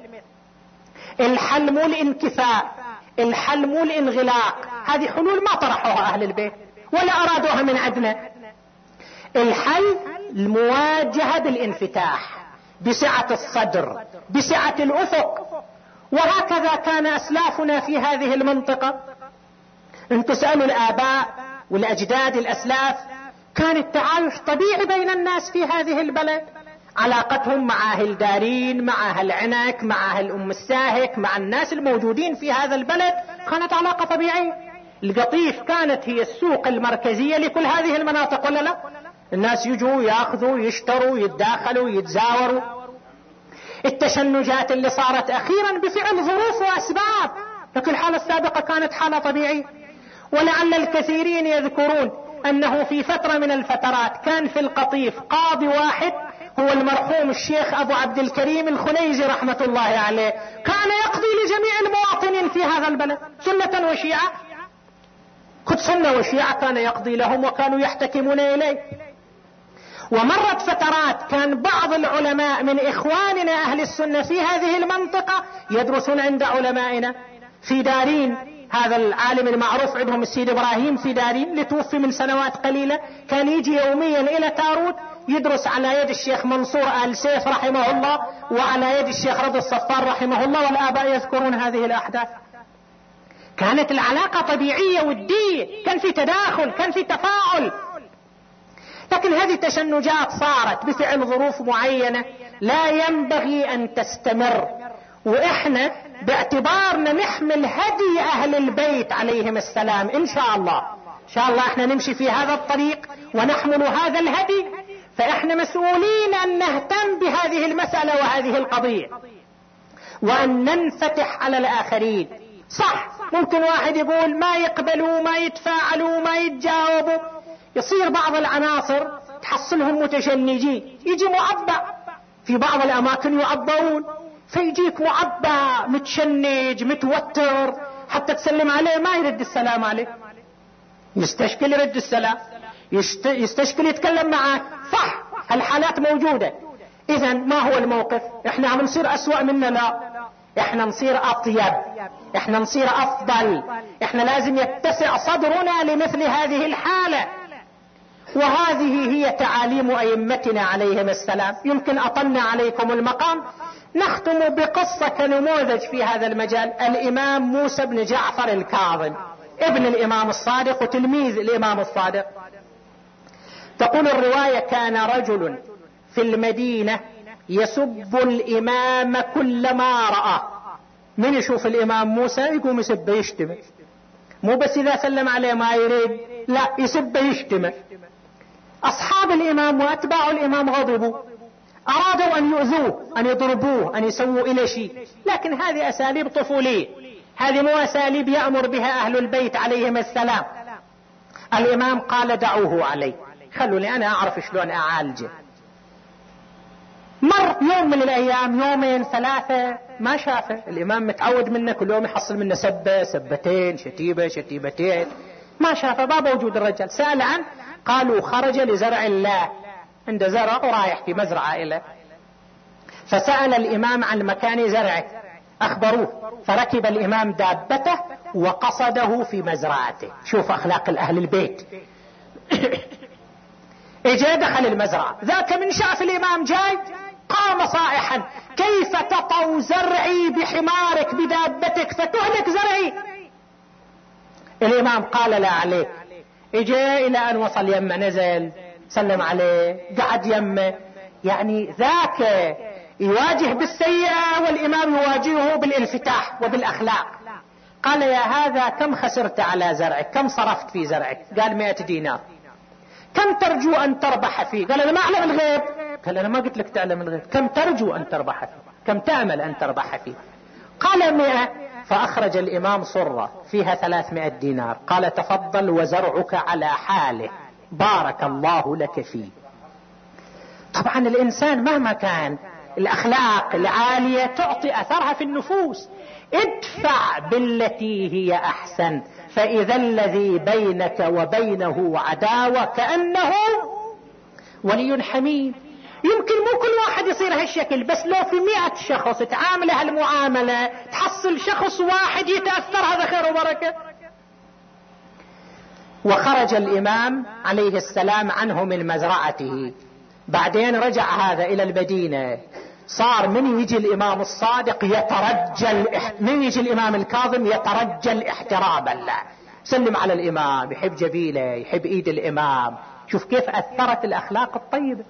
الحل مو الانكفاء الحل مو الانغلاق. هذه حلول ما طرحوها أهل البيت ولا أرادوها من عندنا الحل المواجهه بالانفتاح بسعة الصدر بسعة الأفق. وهكذا كان أسلافنا في هذه المنطقة. إن تسألوا الآباء والأجداد الأسلاف كان التعايش طبيعي بين الناس في هذه البلد. علاقتهم مع أهل دارين مع أهل عنك مع أهل أم الساهك مع الناس الموجودين في هذا البلد كانت علاقة طبيعية. القطيف كانت هي السوق المركزية لكل هذه المناطق ولا لا؟ الناس يجوا ياخذوا يشتروا يتداخلوا يتزاوروا. التشنجات اللي صارت أخيرا بفعل ظروف وأسباب لكن الحالة السابقة كانت حالة طبيعية. ولعل الكثيرين يذكرون أنه في فترة من الفترات كان في القطيف قاضي واحد هو المرحوم الشيخ أبو عبد الكريم الخنيزي رحمة الله عليه. كان يقضي لجميع المواطنين في هذا البلد. سنة وشيعة. كنت سنة وشيعة كان يقضي لهم وكانوا يحتكمون إليه. ومرت فترات كان بعض العلماء من إخواننا أهل السنة في هذه المنطقة يدرسون عند علمائنا في دارين. هذا العالم المعروف عندهم السيد إبراهيم في دارين اللي توفي من سنوات قليلة كان يجي يوميا إلى تاروت يدرس على يد الشيخ منصور آل سيف رحمه الله وعلى يد الشيخ رضا الصفار رحمه الله والآباء يذكرون هذه الأحداث. كانت العلاقة طبيعية ودية كان في تداخل كان في تفاعل. لكن هذه تشنجات صارت بفعل ظروف معينة لا ينبغي أن تستمر. وإحنا باعتبارنا نحمل هدي أهل البيت عليهم السلام إن شاء الله. إن شاء الله إحنا نمشي في هذا الطريق ونحمل هذا الهدي فإحنا مسؤولين أن نهتم بهذه المسألة وهذه القضية. وأن ننفتح على الآخرين. صح ممكن واحد يقول ما يقبلوا ما يتفاعلوا ما يتجاوبوا. يصير بعض العناصر تحصلهم متشنجين. يجي معبأ. في بعض الأماكن يعبرون فيجيك معبأ متشنج متوتر حتى تسلم عليه ما يرد السلام عليك. يستشكل يرد السلام. يستشكل يتكلم معك صح الحالات موجودة. اذا ما هو الموقف؟ إحنا عم نصير أسوأ مننا لا. إحنا نصير أطيب. إحنا نصير أفضل. إحنا لازم يتسع صدرنا لمثل هذه الحالة. وهذه هي تعاليم أئمتنا عليهم السلام. يمكن أطلنا عليكم المقام. نختم بقصة كنموذج في هذا المجال. الإمام موسى بن جعفر الكاظم ابن الإمام الصادق وتلميذ الإمام الصادق. تقول الرواية كان رجل في المدينة يسب الإمام كلما رأى. من يشوف الإمام موسى؟ يقوم يسب يشتم. مو بس إذا سلم عليه ما يريد لا يسب يشتم. أصحاب الإمام وأتباع الإمام غضبوا. أرادوا أن يؤذوه أن يضربوه أن يسووا إلى شيء. لكن هذه أساليب طفولية. هذه مو أساليب يأمر بها أهل البيت عليهم السلام. الإمام قال دعوه علي. خلوني أنا أعرف شلون أعالجه. مر يوم من الأيام يومين ثلاثة ما شافه. الإمام متعود منه كل يوم يحصل منه سبة سبتين شتيبة شتيبتين. ما شافه بابا وجود الرجال. سأل عنه قالوا خرج لزرع الله. عنده زرع ورايح في مزرعة إلى. فسأل الإمام عن مكان زرعه. أخبروه. فركب الإمام دابته وقصده في مزرعته. شوف أخلاق الأهل البيت. إجا دخل المزرعة. ذاك من شاف الإمام جاي قام صائحا. كيف تطو زرعي بحمارك بدابتك؟ فتهلك زرعي. الإمام قال لا عليك. اجى إلى أن وصل يمه نزل. سلم عليه قعد يمه. يعني ذاك يواجه بالسيئة والإمام يواجهه بالانفتاح وبالأخلاق. قال يا هذا كم خسرت على زرعك؟ كم صرفت في زرعك؟ قال مئة دينار. كم ترجو أن تربح فيه؟ قال أنا ما أعلم الغيب. قال أنا ما قلت لك تعلم الغيب. كم ترجو أن تربح فيه؟ كم تأمل أن تربح فيه؟ قال مئة. فأخرج الإمام صرة. فيها ثلاثمائة دينار. قال تفضل وزرعك على حاله. بارك الله لك فيه. طبعا الإنسان مهما كان الأخلاق العالية تعطي أثرها في النفوس. ادفع بالتي هي أحسن فإذا الذي بينك وبينه عداوة كأنه ولي حميم. يمكن مو كل واحد يصير هالشكل بس لو في مئة شخص تعامل هالمعاملة تحصل شخص واحد يتأثر هذا خير وبركة. وخرج الإمام عليه السلام عنه من مزرعته. بعدين رجع هذا إلى المدينة. صار من يجي الإمام الصادق يترجل من يجي الإمام الكاظم يترجل احتراما له. سلم على الإمام يحب جبيله يحب إيد الإمام. شوف كيف أثرت الأخلاق الطيبة.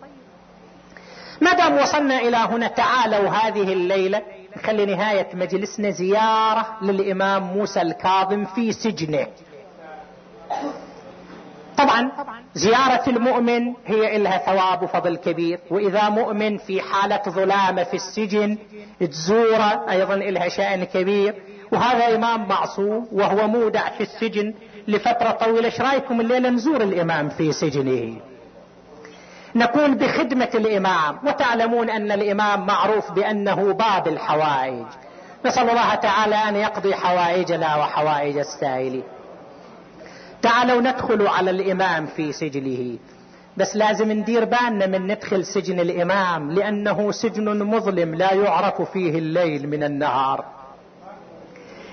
ما دام وصلنا إلى هنا تعالوا هذه الليلة. نخلي نهاية مجلسنا زيارة للإمام موسى الكاظم في سجنه. طبعا زيارة المؤمن هي إلها ثواب وفضل كبير. وإذا مؤمن في حالة ظلامة في السجن تزوره أيضا إلها شأن كبير. وهذا إمام معصوم وهو مودع في السجن لفترة طويلة. إيش رأيكم الليلة نزور الإمام في سجنه؟ نقول بخدمة الإمام. وتعلمون أن الإمام معروف بأنه باب الحوائج. نسأل الله تعالى أن يقضي حوائجنا وحوائج السائلين. تعالوا ندخل على الإمام في سجنه. بس لازم ندير بالنا من ندخل سجن الإمام لأنه سجن مظلم لا يعرف فيه الليل من النهار.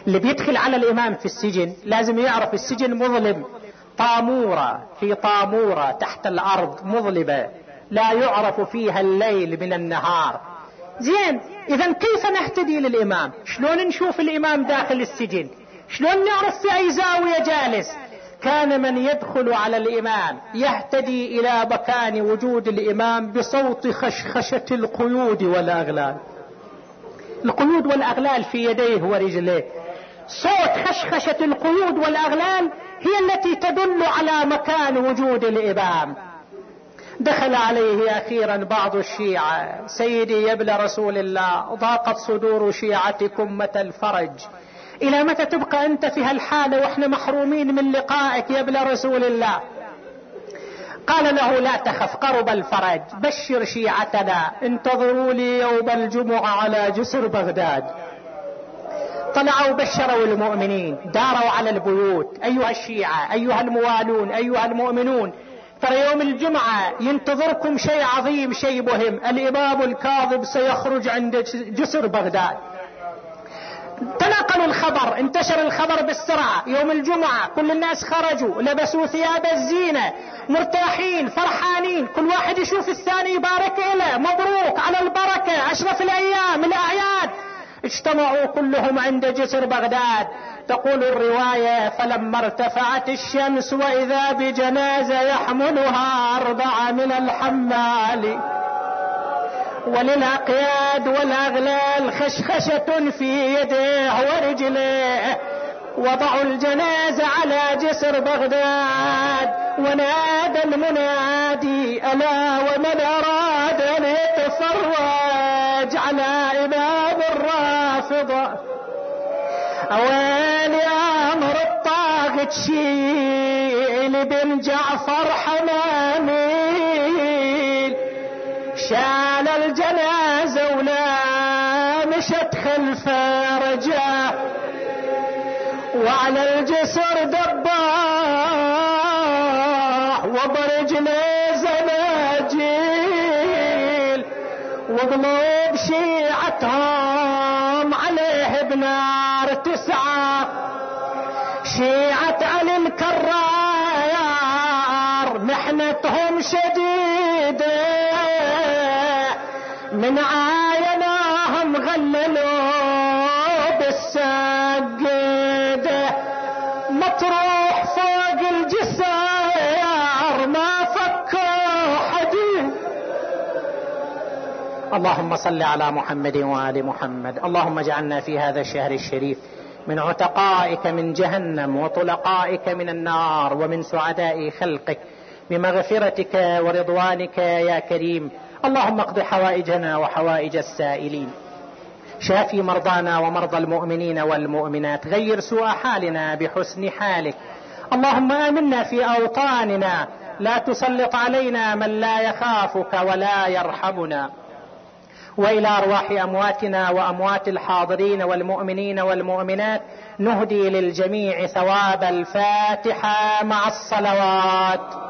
اللي بيدخل على الإمام في السجن لازم يعرف السجن مظلم. طامورة في طامورة تحت الأرض مظلمة لا يعرف فيها الليل من النهار. زين إذا كيف نهتدي للإمام؟ شلون نشوف الإمام داخل السجن؟ شلون نعرف في أي زاوية جالس؟ كان من يدخل على الإمام يهتدي إلى مكان وجود الإمام بصوت خشخشة القيود والأغلال. القيود والأغلال في يديه ورجليه. صوت خشخشة القيود والأغلال هي التي تدل على مكان وجود الإمام. دخل عليه أخيرا بعض الشيعة. سيدي ابن رسول الله ضاقت صدور شيعتكم متى الفرج؟ إلى متى تبقى أنت في هالحالة وإحنا محرومين من لقائك يا ابن رسول الله؟ قال له لا تخف قرب الفرج بشر شيعتنا انتظروا لي يوم الجمعة على جسر بغداد. طلعوا بشروا المؤمنين داروا على البيوت أيها الشيعة أيها الموالون أيها المؤمنون. ترى يوم الجمعة ينتظركم شيء عظيم شيء مهم. الإمام الكاظم سيخرج عند جسر بغداد. تناقلوا الخبر انتشر الخبر بالسرعة. يوم الجمعة كل الناس خرجوا لبسوا ثياب الزينة مرتاحين فرحانين. كل واحد يشوف الثاني يبارك له. مبروك على البركة. أشرف الأيام الأعياد. اجتمعوا كلهم عند جسر بغداد. تقول الرواية فلما ارتفعت الشمس وإذا بجنازة يحملها أربعة من الحمال. وللأقياد والأغلال خشخشة في يديه ورجليه وضعوا الجنازة على جسر بغداد. ونادى المنادي ألا ومن أراد أن يتفرج على إمام الرافضة؟ أواني أمر الطاغة شيل بن جعفر حماميل شال الجنازة ولا مشت خلفه رجع وعلى الجسر دباح وبرجله زناجيل وقلوب شيعتهم عليه بنار تسعة. شيعة علي الكرار محنتهم شديدة من عايناهم غللوا بالسجدة مطروح فوق الجسار ما فكوا حديد. اللهم صل على محمد وآل محمد. اللهم اجعلنا في هذا الشهر الشريف من عتقائك من جهنم وطلقائك من النار ومن سعداء خلقك بمغفرتك ورضوانك يا كريم. اللهم اقض حوائجنا وحوائج السائلين. شافي مرضانا ومرضى المؤمنين والمؤمنات غير سوء حالنا بحسن حالك. اللهم آمنا في أوطاننا لا تسلط علينا من لا يخافك ولا يرحمنا. وإلى أرواح أمواتنا وأموات الحاضرين والمؤمنين والمؤمنات نهدي للجميع ثواب الفاتحة مع الصلوات.